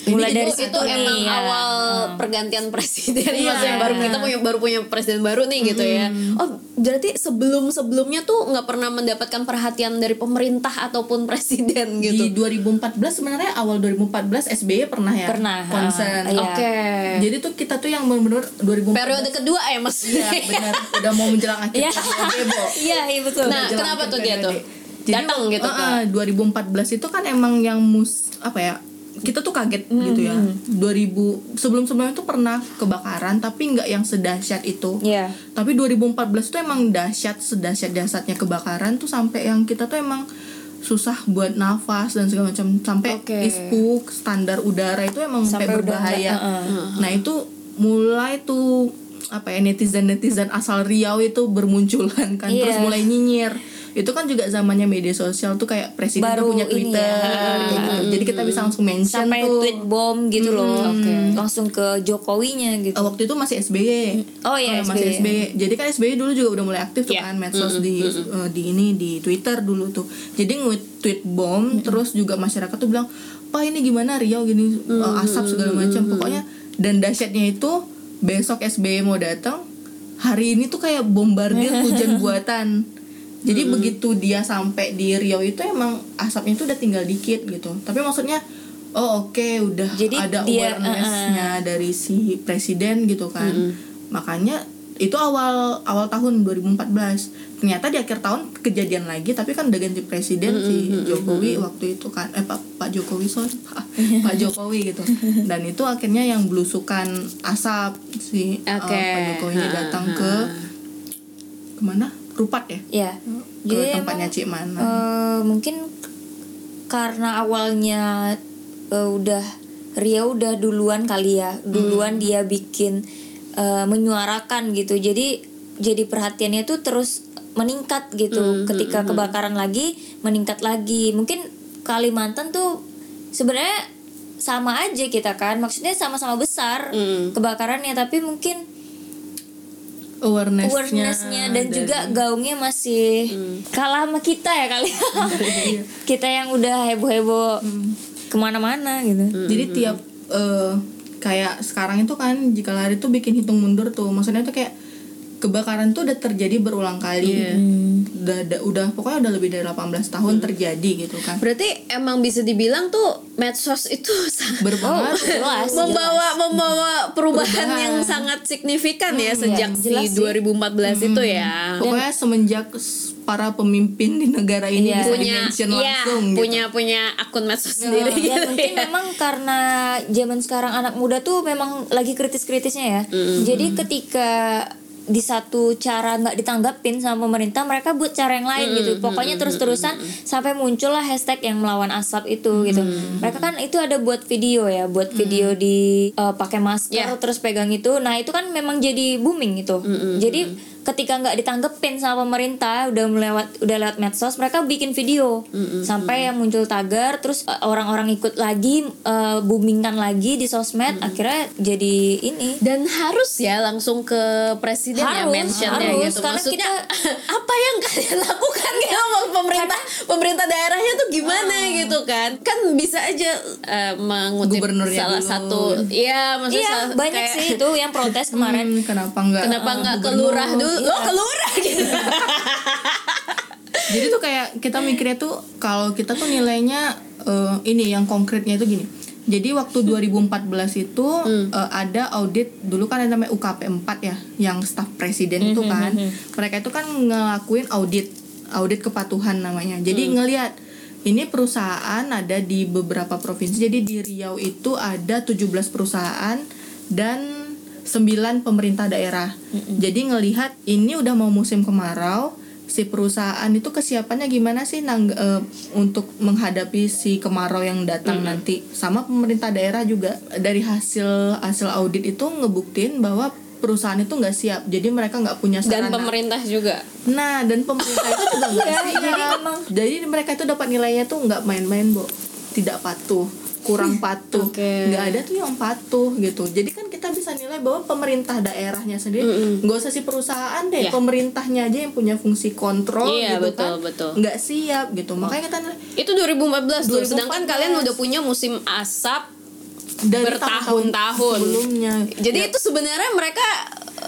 Mulai Jadi dari itu, itu emang ya. awal pergantian presiden Iya. maksudnya baru kita punya baru punya presiden baru nih gitu ya oh berarti sebelum sebelumnya tuh nggak pernah mendapatkan perhatian dari pemerintah ataupun presiden gitu di 2014 sebenarnya awal 2014 SBY pernah ya Pernah, concern ah, iya. oke jadi tuh kita tuh yang benar-benar 2014 periode kedua ya mas Iya benar udah mau menjelang akhir Iya. Bo. Iya, iya betul. Nah, kenapa tuh dia tuh? Datang gitu eh, eh, 2014 itu kan emang yang mus apa ya kita tuh kaget gitu ya. 2000 sebelum sebelumnya tuh pernah kebakaran tapi nggak yang sedahsyat itu. Iya. tapi 2014 tuh emang dahsyat sedahsyat dahsyatnya kebakaran tuh sampai yang kita tuh emang susah buat nafas dan segala macam. Sampai Oke. ISPU standar udara itu emang sampai, Sampai udah berbahaya. nggak, nah itu mulai tuh apa ya netizen netizen asal Riau itu bermunculan kan. Iya. terus mulai nyinyir itu kan juga zamannya media sosial tuh kayak presiden Baru punya Twitter ya. gitu. jadi kita bisa langsung mention Sampai tuh tweet bom gitu loh. Oke. Langsung ke Jokowinya gitu. Waktu itu masih SBY. Oh, iya, Eh, masih SBY. Jadi kan SBY dulu juga udah mulai aktif tuh Iya. kan medsos di eh, di ini di Twitter dulu tuh. Jadi nge-tweet bom terus juga masyarakat tuh bilang, "Pak, ini gimana Riau gini eh, asap segala macam." Pokoknya dan dahsyatnya itu besok SBY mau datang, hari ini tuh kayak bombardir hujan buatan. Jadi begitu dia sampai di Riau itu emang asapnya tuh udah tinggal dikit gitu. Tapi maksudnya oh oke udah Jadi ada dia, awareness-nya dari si presiden gitu kan. Makanya itu awal awal tahun 2014. Ternyata di akhir tahun kejadian lagi tapi kan udah ganti presiden si Jokowi waktu itu kan eh Pak Pak Jokowi sorry Pak, Pak Jokowi gitu. Dan itu akhirnya yang belusukan asap si eh, Oke. Pak Jokowi datang ke ke mana? Rupat ya? Iya. Ke Jadi tempatnya emang, Cik Mana. eh, mungkin karena awalnya eh, udah Ria udah duluan kali ya, duluan dia bikin eh, menyuarakan gitu. Jadi jadi perhatiannya tuh terus meningkat gitu. Ketika kebakaran lagi, meningkat lagi. Mungkin Kalimantan tuh sebenarnya sama aja kita kan. Maksudnya sama-sama besar kebakarannya, tapi mungkin awareness-nya, dan dari- juga gaungnya masih kalah sama kita ya kali kita yang udah heboh heboh ke mana-mana gitu. Jadi tiap eh, kayak sekarang itu kan jika lari tuh bikin hitung mundur tuh. Maksudnya tuh kayak kebakaran tuh udah terjadi berulang kali. Udah, udah udah pokoknya udah lebih dari 18 tahun terjadi gitu kan. berarti emang bisa dibilang tuh medsos itu sangat Berpengaruh. Oh, jelas membawa membawa perubahan, Perubahan. yang sangat signifikan ya sejak jelas si sih. 2014 itu ya. Pokoknya semenjak s- para pemimpin di negara ini Iya. bisa punya di-mention iya, langsung gitu. punya punya akun medsos sendiri dan gitu mungkin ya. memang karena zaman sekarang anak muda tuh memang lagi kritis-kritisnya ya jadi ketika di satu cara nggak ditanggapin sama pemerintah mereka buat cara yang lain gitu. pokoknya terus-terusan sampai muncullah hashtag yang melawan asap itu gitu. Mereka kan itu ada buat video ya buat video di eh, pakai masker Ya. terus pegang itu. Nah itu kan memang jadi booming itu jadi ketika nggak ditanggepin sama pemerintah udah melewat udah lewat medsos mereka bikin video. Sampai yang muncul tagar terus eh, orang-orang ikut lagi eh, boomingkan lagi di sosmed akhirnya jadi ini. Dan harus ya langsung ke presiden ya Harus, mentionnya harus, gitu. karena maksudnya kita- apa yang kalian lakukan ya sama pemerintah pemerintah daerahnya tuh gimana gitu kan? Kan bisa aja eh, mengutip Gubernurnya salah dulu. satu iya maksudnya iya salah- banyak kayak, sih itu yang protes kemarin. Hmm, kenapa enggak kenapa nggak ke gubernur? lurah dulu lo ke lurah gitu Jadi tuh kayak kita mikirnya tuh kalau kita tuh nilainya eh, ini yang konkretnya itu gini. Jadi waktu 2014 itu eh, ada audit dulu kan ada namanya UKP 4 ya, yang staf presiden itu kan. Mereka itu kan ngelakuin audit, audit kepatuhan namanya. Jadi ngelihat ini perusahaan ada di beberapa provinsi. Jadi di Riau itu ada 17 perusahaan dan 9 pemerintah daerah. Jadi ngelihat ini udah mau musim kemarau, si perusahaan itu kesiapannya gimana sih nang eh, untuk menghadapi si kemarau yang datang nanti. Sama pemerintah daerah juga dari hasil hasil audit itu ngebuktiin bahwa perusahaan itu nggak siap. Jadi mereka nggak punya dan sarana. pemerintah juga Nah, dan pemerintah itu juga nggak Iya, siap. jadi emang- Jadi mereka itu dapat nilainya tuh nggak main-main, Bu. Tidak patuh, kurang patuh. Oke. Nggak ada tuh yang patuh gitu. Jadi kan kita bisa nilai bahwa pemerintah daerahnya sendiri nggak usah si perusahaan deh, Iya. pemerintahnya aja yang punya fungsi kontrol Iya, gitu betul, kan. betul. Nggak siap gitu. Makanya kita nilai itu 2014 tuh sedangkan 2014. kalian udah punya musim asap dari bertahun-tahun sebelumnya. jadi Ya, itu sebenarnya mereka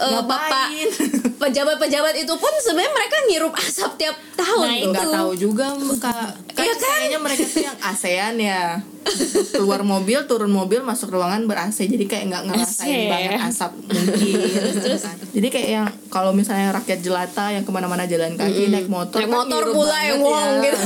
Ngapain? bapak pejabat-pejabat itu pun sebenarnya mereka ngirup asap tiap tahun Nah, tuh. nggak tahu juga kak kan, Iya kan? kayaknya mereka tuh yang ASEAN ya keluar mobil turun mobil masuk ruangan ber AC jadi kayak nggak ngerasain ASEAN. banget asap mungkin terus jadi kayak yang kalau misalnya rakyat jelata yang ke mana-mana jalan kaki naik motor Naik kan motor ngirup pula yang wong ya. gitu.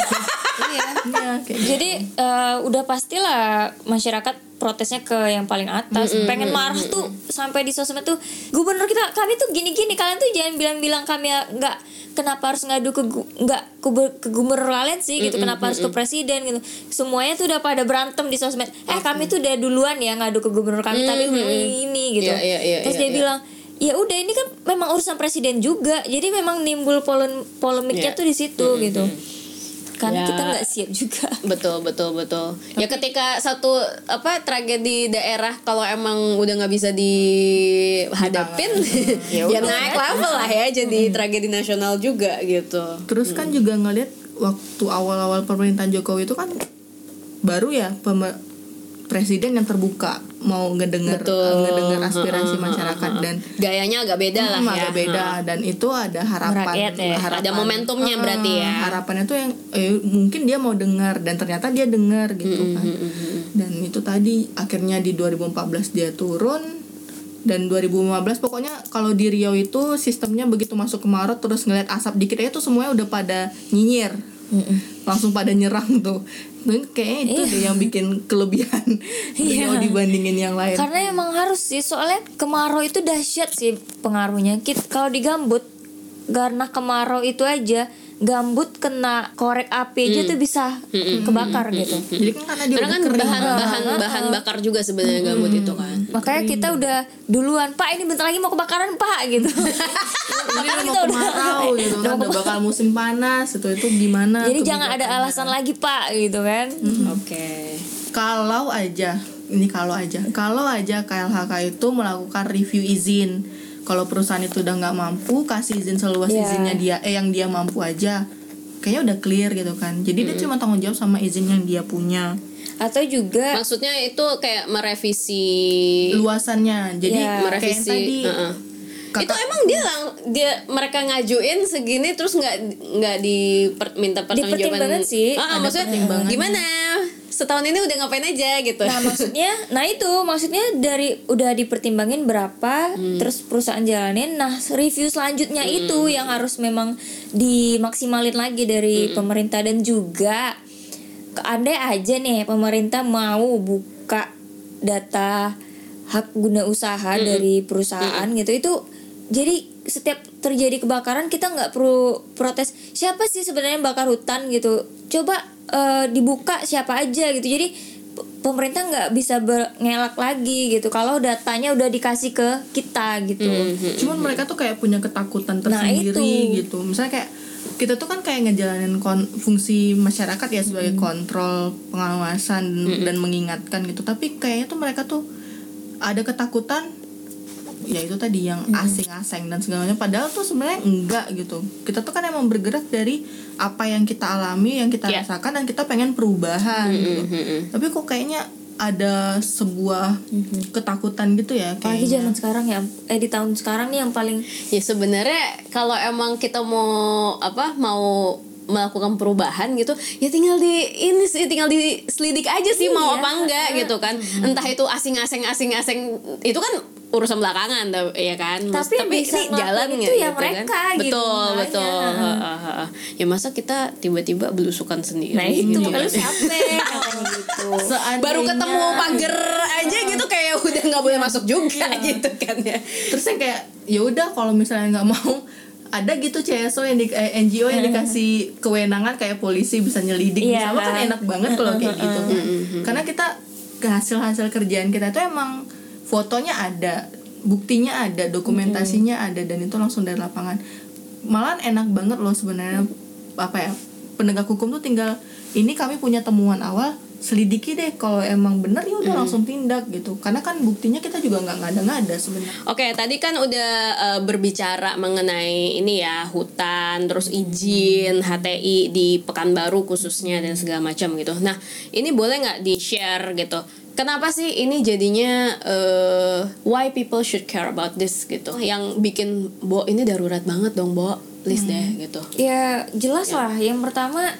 iya Iya, kayak gitu. jadi eh, udah pastilah masyarakat protesnya ke yang paling atas. Pengen marah tuh sampai di sosmed tuh gubernur kita kami tuh gini-gini. Kalian tuh jangan bilang-bilang kami nggak kenapa harus ngadu ke nggak ke, ke gubernur kalian sih gitu. Kenapa harus ke presiden gitu. Semuanya tuh udah pada berantem di sosmed. Eh kami tuh udah duluan ya ngadu ke gubernur kami tapi ini gitu. Iya, iya, iya, terus iya, dia iya. bilang ya udah ini kan memang urusan presiden juga. Jadi memang nimbul polem polemiknya Iya. tuh di situ gitu karena Ya. kita nggak siap juga. Betul betul betul. Ya ketika satu apa tragedi daerah kalau emang udah nggak bisa dihadapin ya, naik level lah ya jadi tragedi nasional juga gitu. Terus kan juga ngeliat waktu awal-awal pemerintahan Jokowi itu kan baru ya presiden yang terbuka mau ngedenger Betul. ngedenger aspirasi masyarakat dan gayanya agak beda lah ya. agak beda dan itu ada harapan, ya. Ada momentumnya berarti ya. harapannya tuh yang eh, mungkin dia mau dengar dan ternyata dia dengar gitu Hmm, kan. dan itu tadi akhirnya di 2014 dia turun. Dan 2015 pokoknya kalau di Riau itu sistemnya begitu masuk kemarau terus ngeliat asap dikit aja tuh semuanya udah pada nyinyir langsung pada nyerang tuh dan kayaknya itu Iya. deh yang bikin kelebihan Riau dibandingin yang lain Karena emang harus sih, soalnya kemarau itu dahsyat sih pengaruhnya. Kit kalau di gambut karena kemarau itu aja gambut kena korek api aja tuh bisa kebakar gitu. jadi kan karena dia kan kering. bahan bahan bahan bakar juga sebenarnya gambut itu kan. Makanya kita udah duluan, Pak ini bentar lagi mau kebakaran Pak gitu. ini kita mau udah- kemarau gitu kan udah bakal musim panas itu itu gimana Jadi jangan ada alasan lagi Pak gitu kan. oke. Kalau aja ini kalau aja kalau aja KLHK itu melakukan review izin kalau perusahaan itu udah nggak mampu kasih izin seluas Iya. izinnya dia eh yang dia mampu aja kayaknya udah clear gitu kan. Jadi dia cuma tanggung jawab sama izin yang dia punya. Atau juga maksudnya itu kayak merevisi luasannya. Jadi Iya. kayak yang merevisi tadi Kata- itu emang dia lang dia mereka ngajuin segini terus nggak nggak diminta pertanggungjawaban. Dipertimbangkan sih, Ah, ada maksudnya gimana? Setahun ini udah ngapain aja gitu. Nah maksudnya, nah itu maksudnya dari udah dipertimbangin berapa, terus perusahaan jalanin. Nah review selanjutnya itu yang harus memang dimaksimalin lagi dari pemerintah. Dan juga andai aja nih pemerintah mau buka data hak guna usaha dari perusahaan gitu itu jadi setiap terjadi kebakaran kita nggak perlu protes siapa sih sebenarnya yang bakar hutan? gitu. Coba eh, dibuka siapa aja gitu. Jadi pemerintah nggak bisa ngelak lagi gitu kalau datanya udah dikasih ke kita gitu. Cuman mereka tuh kayak punya ketakutan Nah, tersendiri itu. gitu. Misalnya kayak kita tuh kan kayak ngejalanin kon- fungsi masyarakat ya sebagai kontrol pengawasan dan mengingatkan gitu. Tapi kayaknya tuh mereka tuh ada ketakutan ya itu tadi yang asing-asing dan segalanya padahal tuh sebenarnya enggak gitu. Kita tuh kan emang bergerak dari apa yang kita alami yang kita Ya. rasakan dan kita pengen perubahan gitu. tapi kok kayaknya ada sebuah ketakutan gitu ya apalagi kayaknya. zaman sekarang ya. Eh di tahun sekarang nih yang paling Ya sebenarnya kalau emang kita mau apa mau melakukan perubahan gitu ya tinggal di ini sih tinggal diselidik aja sih mau Iya. apa enggak gitu kan. Entah itu asing-asing asing-asing itu kan urusan belakangan ya kan? Mas- Tapi yang bisa ini jalan itu nggak ya gitu mereka kan? gitu, betul makanya. betul. Heeh, heeh. ya masa kita tiba-tiba belusukan sendiri? Nah itu gitu kan. siapa katanya gitu? Seandainya- baru ketemu pagar aja gitu kayak udah nggak boleh masuk juga gitu kan ya. Terus yang kayak ya udah kalau misalnya nggak mau ada gitu CSO yang di eh, NGO yang dikasih kewenangan kayak polisi bisa nyelidik Iya. misalnya kan? enak banget kalau kayak gitu. kan karena kita hasil hasil kerjaan kita itu emang fotonya ada buktinya ada dokumentasinya ada dan itu langsung dari lapangan malah enak banget loh sebenarnya apa ya penegak hukum tuh tinggal ini kami punya temuan awal selidiki deh kalau emang bener ya udah langsung tindak gitu karena kan buktinya kita juga nggak ngada-ngada sebenarnya Oke, tadi kan udah eh, berbicara mengenai ini ya hutan, terus izin HTI di Pekanbaru khususnya dan segala macam gitu. Nah, ini boleh nggak di share gitu? Kenapa sih ini jadinya eh, why people should care about this gitu? Yang bikin Bo ini darurat banget dong, Bo. Please deh gitu. ya jelas lah yang pertama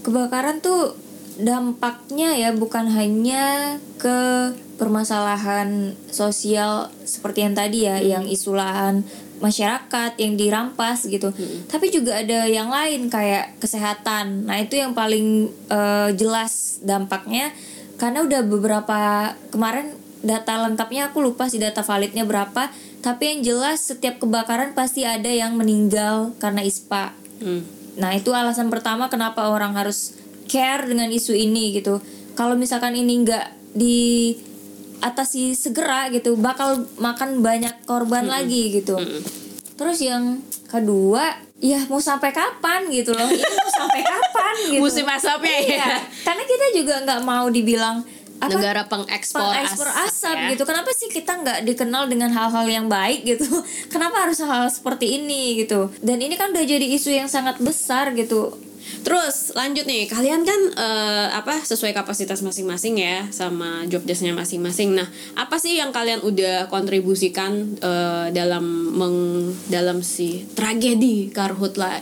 kebakaran tuh dampaknya ya bukan hanya ke permasalahan sosial seperti yang tadi ya yang isu lahan masyarakat yang dirampas gitu tapi juga ada yang lain kayak kesehatan nah itu yang paling eh, jelas dampaknya karena udah beberapa kemarin data lengkapnya aku lupa sih data validnya berapa tapi yang jelas setiap kebakaran pasti ada yang meninggal karena ispa Hmm. Nah itu alasan pertama kenapa orang harus care dengan isu ini gitu. Kalau misalkan ini nggak diatasi segera gitu, bakal makan banyak korban lagi gitu. Terus yang kedua, ya mau sampai kapan gitu loh? Ini mau sampai kapan gitu? Musim asapnya ya. Iya, karena kita juga nggak mau dibilang apa Negara pengekspor ekspor asap, ya. gitu. Kenapa sih kita nggak dikenal dengan hal-hal yang baik gitu? Kenapa harus hal seperti ini gitu? Dan ini kan udah jadi isu yang sangat besar gitu. Terus lanjut nih, kalian kan eh, apa sesuai kapasitas masing-masing ya sama job desknya masing-masing. Nah, apa sih yang kalian udah kontribusikan eh, dalam meng dalam si tragedi Karhutla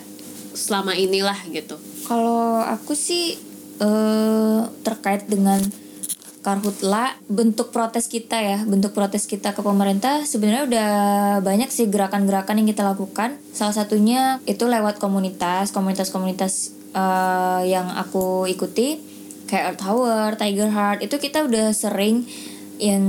selama inilah gitu? Kalau aku sih eh terkait dengan Karhutla bentuk protes kita ya bentuk protes kita ke pemerintah sebenarnya udah banyak sih gerakan-gerakan yang kita lakukan. Salah satunya itu lewat komunitas komunitas-komunitas eh, yang aku ikuti kayak Earth Hour, Tiger Heart itu kita udah sering yang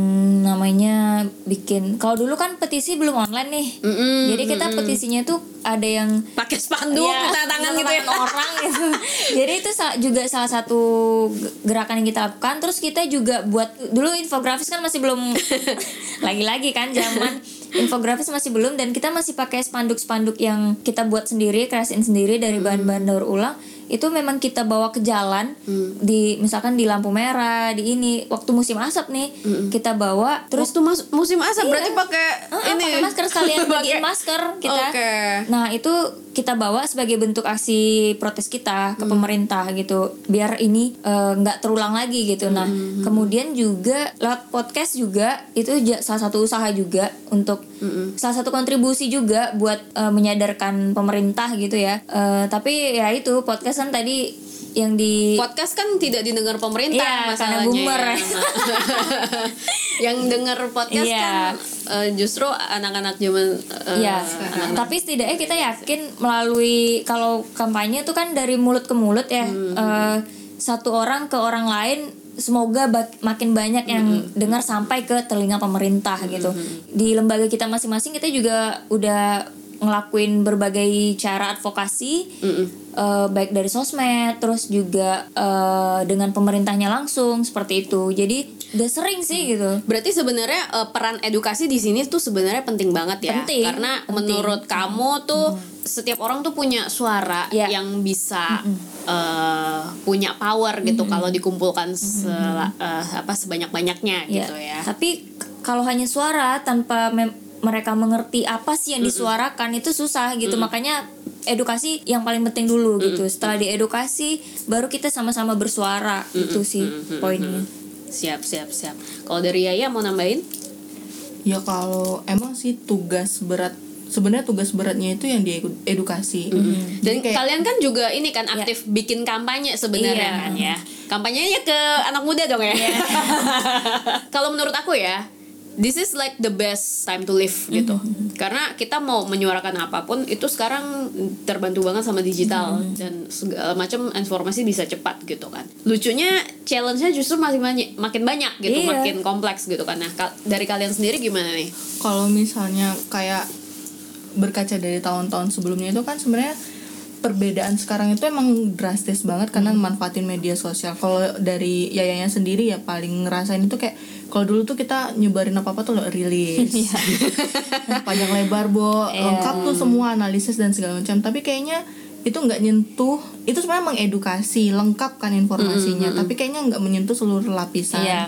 namanya bikin kalau dulu kan petisi belum online nih Mm-mm, jadi kita petisinya tuh ada yang Pakai spanduk, Iya, tanda tangan gitu ya. orang gitu. Jadi itu juga salah satu ge- gerakan yang kita lakukan. Terus kita juga buat dulu infografis kan masih belum lagi-lagi kan zaman infografis masih belum dan kita masih pakai spanduk-spanduk yang kita buat sendiri, kreasiin sendiri dari bahan-bahan daur ulang. Itu memang kita bawa ke jalan di misalkan di lampu merah, di ini waktu musim asap nih kita bawa terus tuh mas- musim asap Iya. berarti pakai Heeh, ini pakai masker sekalian bagiin masker kita. Oke. Nah, itu kita bawa sebagai bentuk aksi protes kita ke Hmm. pemerintah gitu. Biar ini eh, nggak terulang lagi gitu. Nah, Hmm, kemudian juga lewat podcast juga itu salah satu usaha juga untuk Hmm, salah satu kontribusi juga buat eh, menyadarkan pemerintah gitu ya. Eh, tapi ya itu podcast kan tadi yang di Podcast kan tidak didengar pemerintah Iya, karena masalahnya. boomer. ya. yang dengar podcast Iya. kan eh, justru anak-anak zaman eh, Iya, anak-anak tapi setidaknya kita yakin melalui kalau kampanye itu kan dari mulut ke mulut ya, eh, satu orang ke orang lain, semoga bak- makin banyak yang dengar sampai ke telinga pemerintah gitu. Di lembaga kita masing-masing kita juga udah ngelakuin berbagai cara advokasi eh, baik dari sosmed terus juga eh, dengan pemerintahnya langsung seperti itu. Jadi udah sering sih gitu. Berarti sebenarnya eh, peran edukasi di sini tuh sebenarnya penting banget ya. Penting, Karena penting. menurut kamu tuh setiap orang tuh punya suara Ya. yang bisa eh, punya power gitu kalau dikumpulkan sela- eh, apa sebanyak-banyaknya Ya, gitu ya. Tapi kalau hanya suara tanpa mem- mereka mengerti apa sih yang disuarakan itu susah gitu. Makanya edukasi yang paling penting dulu gitu. Setelah diedukasi baru kita sama-sama bersuara. Itu sih poinnya. Siap, siap, siap. Kalau dari Yaya mau nambahin? Ya kalau emang sih tugas berat sebenarnya tugas beratnya itu yang di edukasi. Dan Jadi kayak kalian kan juga ini kan aktif bikin kampanye sebenarnya Iya. kan ya. Kampanyenya ke anak muda dong ya. Kalau menurut aku ya, this is like the best time to live gitu. Karena kita mau menyuarakan apa pun itu sekarang terbantu banget sama digital dan segala macam informasi bisa cepat gitu kan. Lucunya challenge-nya justru masih banyak, makin banyak gitu, Iya. makin kompleks gitu kan. Nah, ka- dari kalian sendiri gimana nih? kalau misalnya kayak berkaca dari tahun-tahun sebelumnya itu kan sebenarnya perbedaan sekarang itu emang drastis banget karena manfaatin media sosial. Kalau dari Yayanya sendiri ya paling ngerasain itu kayak kalau dulu tuh kita nyebarin apa apa tuh lo rilis, panjang lebar bo, lengkap tuh semua analisis dan segala macam. Tapi kayaknya itu nggak nyentuh, itu sebenarnya mengedukasi, lengkap kan informasinya. Tapi kayaknya nggak menyentuh seluruh lapisan. Iya.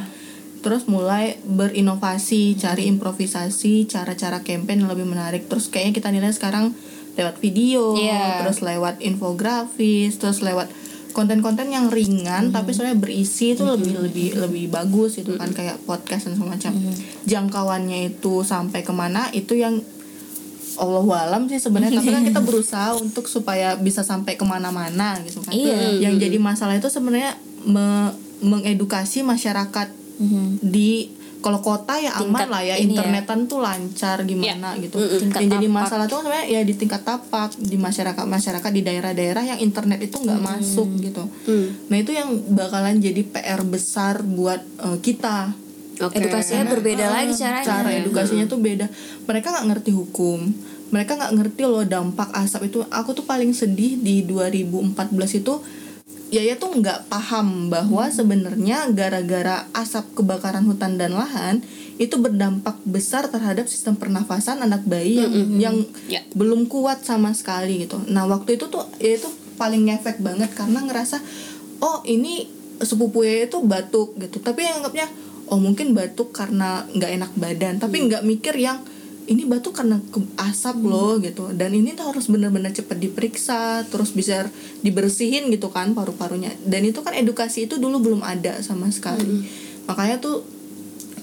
terus mulai berinovasi cari improvisasi cara-cara campaign yang lebih menarik. Terus kayaknya kita nilai sekarang lewat video Iya. terus lewat infografis terus lewat konten-konten yang ringan tapi sebenarnya berisi itu lebih lebih lebih bagus itu kan kayak podcast dan semacam jangkauannya itu sampai ke mana itu yang Allah alam sih sebenarnya tapi kan kita berusaha untuk supaya bisa sampai ke mana-mana gitu kan. Iya. yang jadi masalah itu sebenarnya me- mengedukasi masyarakat di kalau kota ya aman Tingkat lah ya ya. internetan tuh lancar gimana gitu. Tingkat yang jadi masalah tuh sebenarnya ya di tingkat tapak di masyarakat masyarakat di daerah-daerah yang internet itu nggak masuk gitu. Nah itu yang bakalan jadi PR besar buat eh, kita. Oke. Edukasinya berbeda Ah, lagi caranya. cara edukasinya tuh beda. Mereka nggak ngerti hukum. Mereka nggak ngerti loh dampak asap itu. Aku tuh paling sedih di 2014 itu Yaya tuh nggak paham bahwa sebenarnya gara-gara asap kebakaran hutan dan lahan itu berdampak besar terhadap sistem pernafasan anak bayi yang yang Ya. belum kuat sama sekali gitu. Nah waktu itu tuh ya itu paling ngefek banget karena ngerasa oh ini sepupu Yaya itu batuk gitu. Tapi yang anggapnya oh mungkin batuk karena nggak enak badan. Tapi nggak mikir yang ini batuk karena asap loh gitu. Dan ini tuh harus benar-benar cepat diperiksa terus bisa dibersihin gitu kan paru-parunya. Dan itu kan edukasi itu dulu belum ada sama sekali. Makanya tuh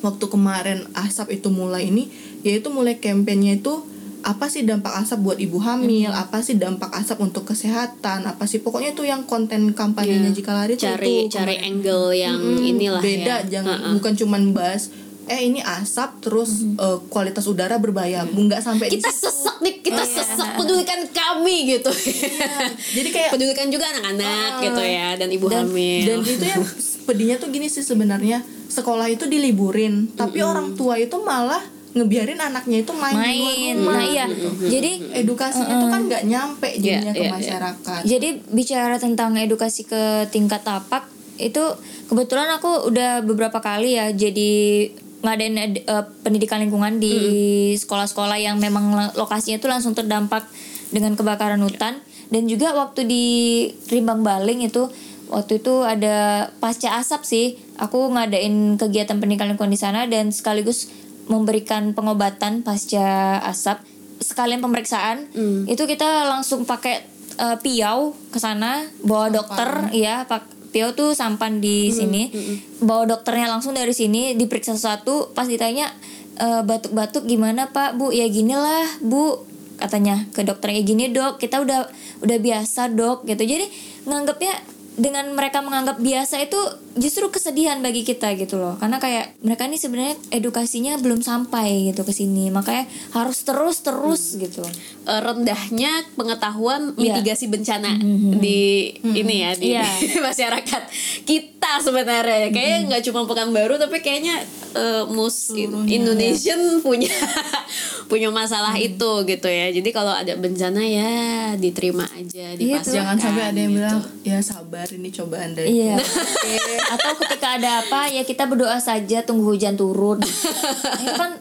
waktu kemarin asap itu mulai ini yaitu mulai kampanye itu apa sih dampak asap buat ibu hamil? Apa sih dampak asap untuk kesehatan? Apa sih? Pokoknya tuh yang konten kampanyenya jika lari cari itu cari kemarin. angle yang Mm-mm, inilah beda ya. jangan bukan cuman bahas eh ini asap terus eh, kualitas udara berbahaya. Nggak sampai di kita situ. sesak nih kita Iya. sesak pedulikan kami gitu. Jadi kayak pedulikan juga anak-anak Ah. gitu ya dan ibu dan, hamil. dan itu yang pedihnya tuh gini sih sebenarnya. Sekolah itu diliburin tapi orang tua itu malah ngebiarin anaknya itu main, di luar Main. rumah Nah, iya. Jadi edukasinya itu kan nggak nyampe jadinya Iya, ke iya, iya. masyarakat. Jadi bicara tentang edukasi ke tingkat tapak itu kebetulan aku udah beberapa kali ya jadi ngadain eh, pendidikan lingkungan di sekolah-sekolah yang memang lokasinya itu langsung terdampak dengan kebakaran hutan. Dan juga waktu di Rimbang Baling itu waktu itu ada pasca asap sih. Aku ngadain kegiatan pendidikan lingkungan di sana dan sekaligus memberikan pengobatan pasca asap. Sekalian pemeriksaan. Itu kita langsung pakai eh, piau ke sana bawa dokter ya pak piau tuh sampan di sini bawa dokternya langsung dari sini diperiksa satu pas ditanya "Eh, batuk-batuk gimana pak? Bu ya ginilah bu katanya ke dokternya gini dok kita udah udah biasa dok gitu. Jadi nganggapnya dengan mereka menganggap biasa itu justru kesedihan bagi kita gitu loh. Karena kayak mereka ini sebenarnya edukasinya belum sampai gitu ke sini. Makanya harus terus terus gitu eh, rendahnya pengetahuan Iya. mitigasi bencana di ini ya di Iya. masyarakat kita sebenarnya kayaknya nggak cuma Pekanbaru tapi kayaknya eh, mus Indonesian punya punya masalah itu gitu ya jadi kalau ada bencana ya diterima aja dipasrahkan Jangan sampai ada yang gitu. bilang ya sabar ini cobaan dari Iya. Atau ketika ada apa ya kita berdoa saja tunggu hujan turun. Itu kan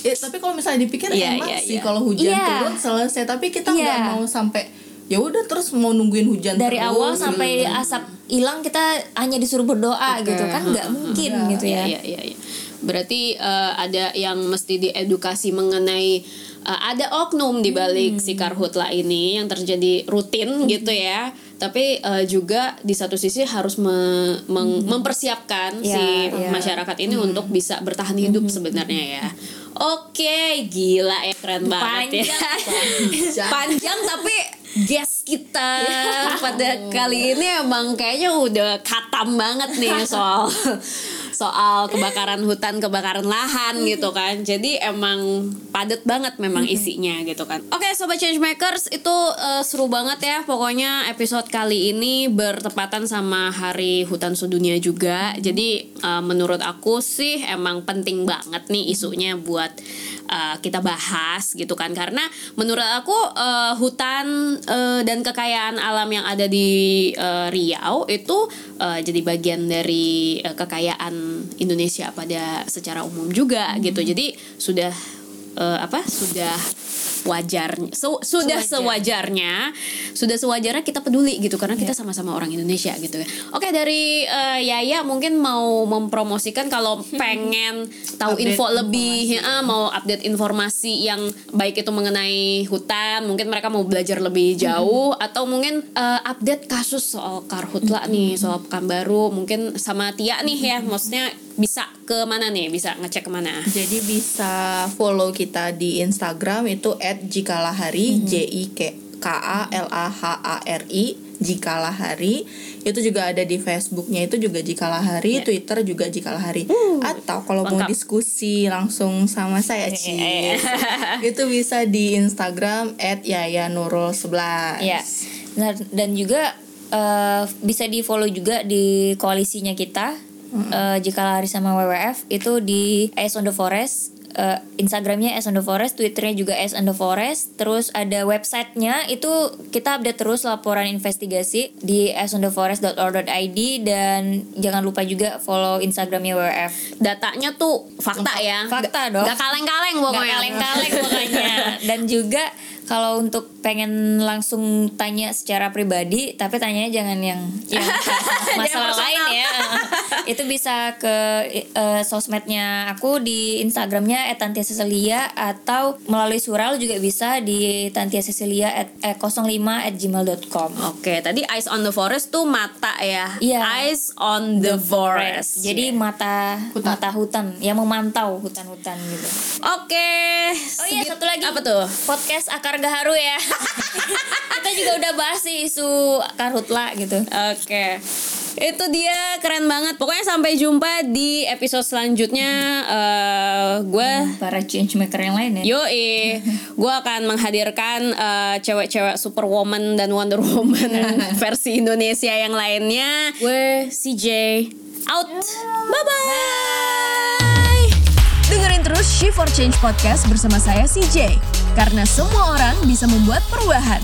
Ya, tapi kalau misalnya dipikir Iya, emang iya, sih iya. kalau hujan Iya. turun selesai tapi kita nggak mau sampai ya udah terus mau nungguin hujan dari terus, awal gitu. sampai asap hilang kita hanya disuruh berdoa gitu kan nggak mungkin gitu ya. Iya, iya, iya. Berarti eh, ada yang mesti diedukasi mengenai eh, ada oknum di balik si karhutla ini yang terjadi rutin gitu ya. Tapi eh, juga di satu sisi harus me- meng- mempersiapkan Iya, si iya. masyarakat ini untuk bisa bertahan hidup sebenarnya ya. Oke, gila ya keren banget ya. Panjang tapi guest kita pada kali ini emang kayaknya udah katam banget nih soal soal kebakaran hutan, kebakaran lahan gitu kan. Jadi emang padat banget memang isinya gitu kan. Oke, sobat changemakers itu eh, seru banget ya. Pokoknya episode kali ini bertepatan sama Hari Hutan Sedunia juga. Jadi eh, menurut aku sih emang penting banget nih isunya buat uh, kita bahas gitu kan. Karena menurut aku uh, hutan uh, dan kekayaan alam yang ada di uh, Riau itu uh, jadi bagian dari uh, kekayaan Indonesia pada secara umum juga gitu. Jadi sudah uh, apa sudah wajarnya su- sudah sewajarnya sudah sewajarnya kita peduli gitu karena kita sama-sama orang Indonesia gitu ya. Oke dari uh, Yaya mungkin mau mempromosikan kalau pengen tahu Update info lebih ya, mau update informasi yang baik itu mengenai hutan mungkin mereka mau belajar lebih jauh atau mungkin uh, update kasus soal karhutla nih soal Pekanbaru mungkin sama Tia nih ya maksudnya bisa ke mana nih bisa ngecek ke mana? Jadi bisa follow kita di Instagram itu @jikalahari J I K K A L A H A R I Jikalahari itu juga ada di Facebooknya itu juga Jikalahari, Twitter juga Jikalahari. Atau kalau mau diskusi langsung sama saya Ci, itu bisa di Instagram @yayanurul11. Iya. Nah, dan juga eh, bisa di follow juga di koalisinya kita. Eh, jika lari sama WWF itu di As on the Forest. Eh, Instagramnya As on the Forest, Twitternya juga As on the Forest. Terus ada websitenya itu kita update terus laporan investigasi di asontheforest.org.id dan jangan lupa juga follow Instagramnya WWF. datanya tuh fakta ya Fakta dong. nggak kaleng-kaleng pokoknya kaleng-kaleng pokoknya dan juga kalau untuk pengen langsung tanya secara pribadi tapi tanyanya jangan yang yang masalah lain ya itu bisa ke eh, sosmednya aku di instagramnya @tantiaseselia atau melalui surel juga bisa di tantiaseselia at, eh, 05 at gmail.com Oke, tadi eyes on the forest tuh mata ya. Iya. Eyes on the, forest. jadi mata mata hutan yang memantau hutan-hutan gitu Oke. Oh iya satu lagi Apa tuh? podcast akar gaharu ya. Kita juga udah bahas sih isu karhutla gitu. Oke. Itu dia keren banget. Pokoknya sampai jumpa di episode selanjutnya. eh gue Para change maker yang lain ya. Yoi, gue akan menghadirkan eh, cewek-cewek Superwoman dan Wonder Woman versi Indonesia yang lainnya. Gue CJ out. Bye bye. Dengerin terus Shift for Change Podcast bersama saya CJ. Karena semua orang bisa membuat perubahan.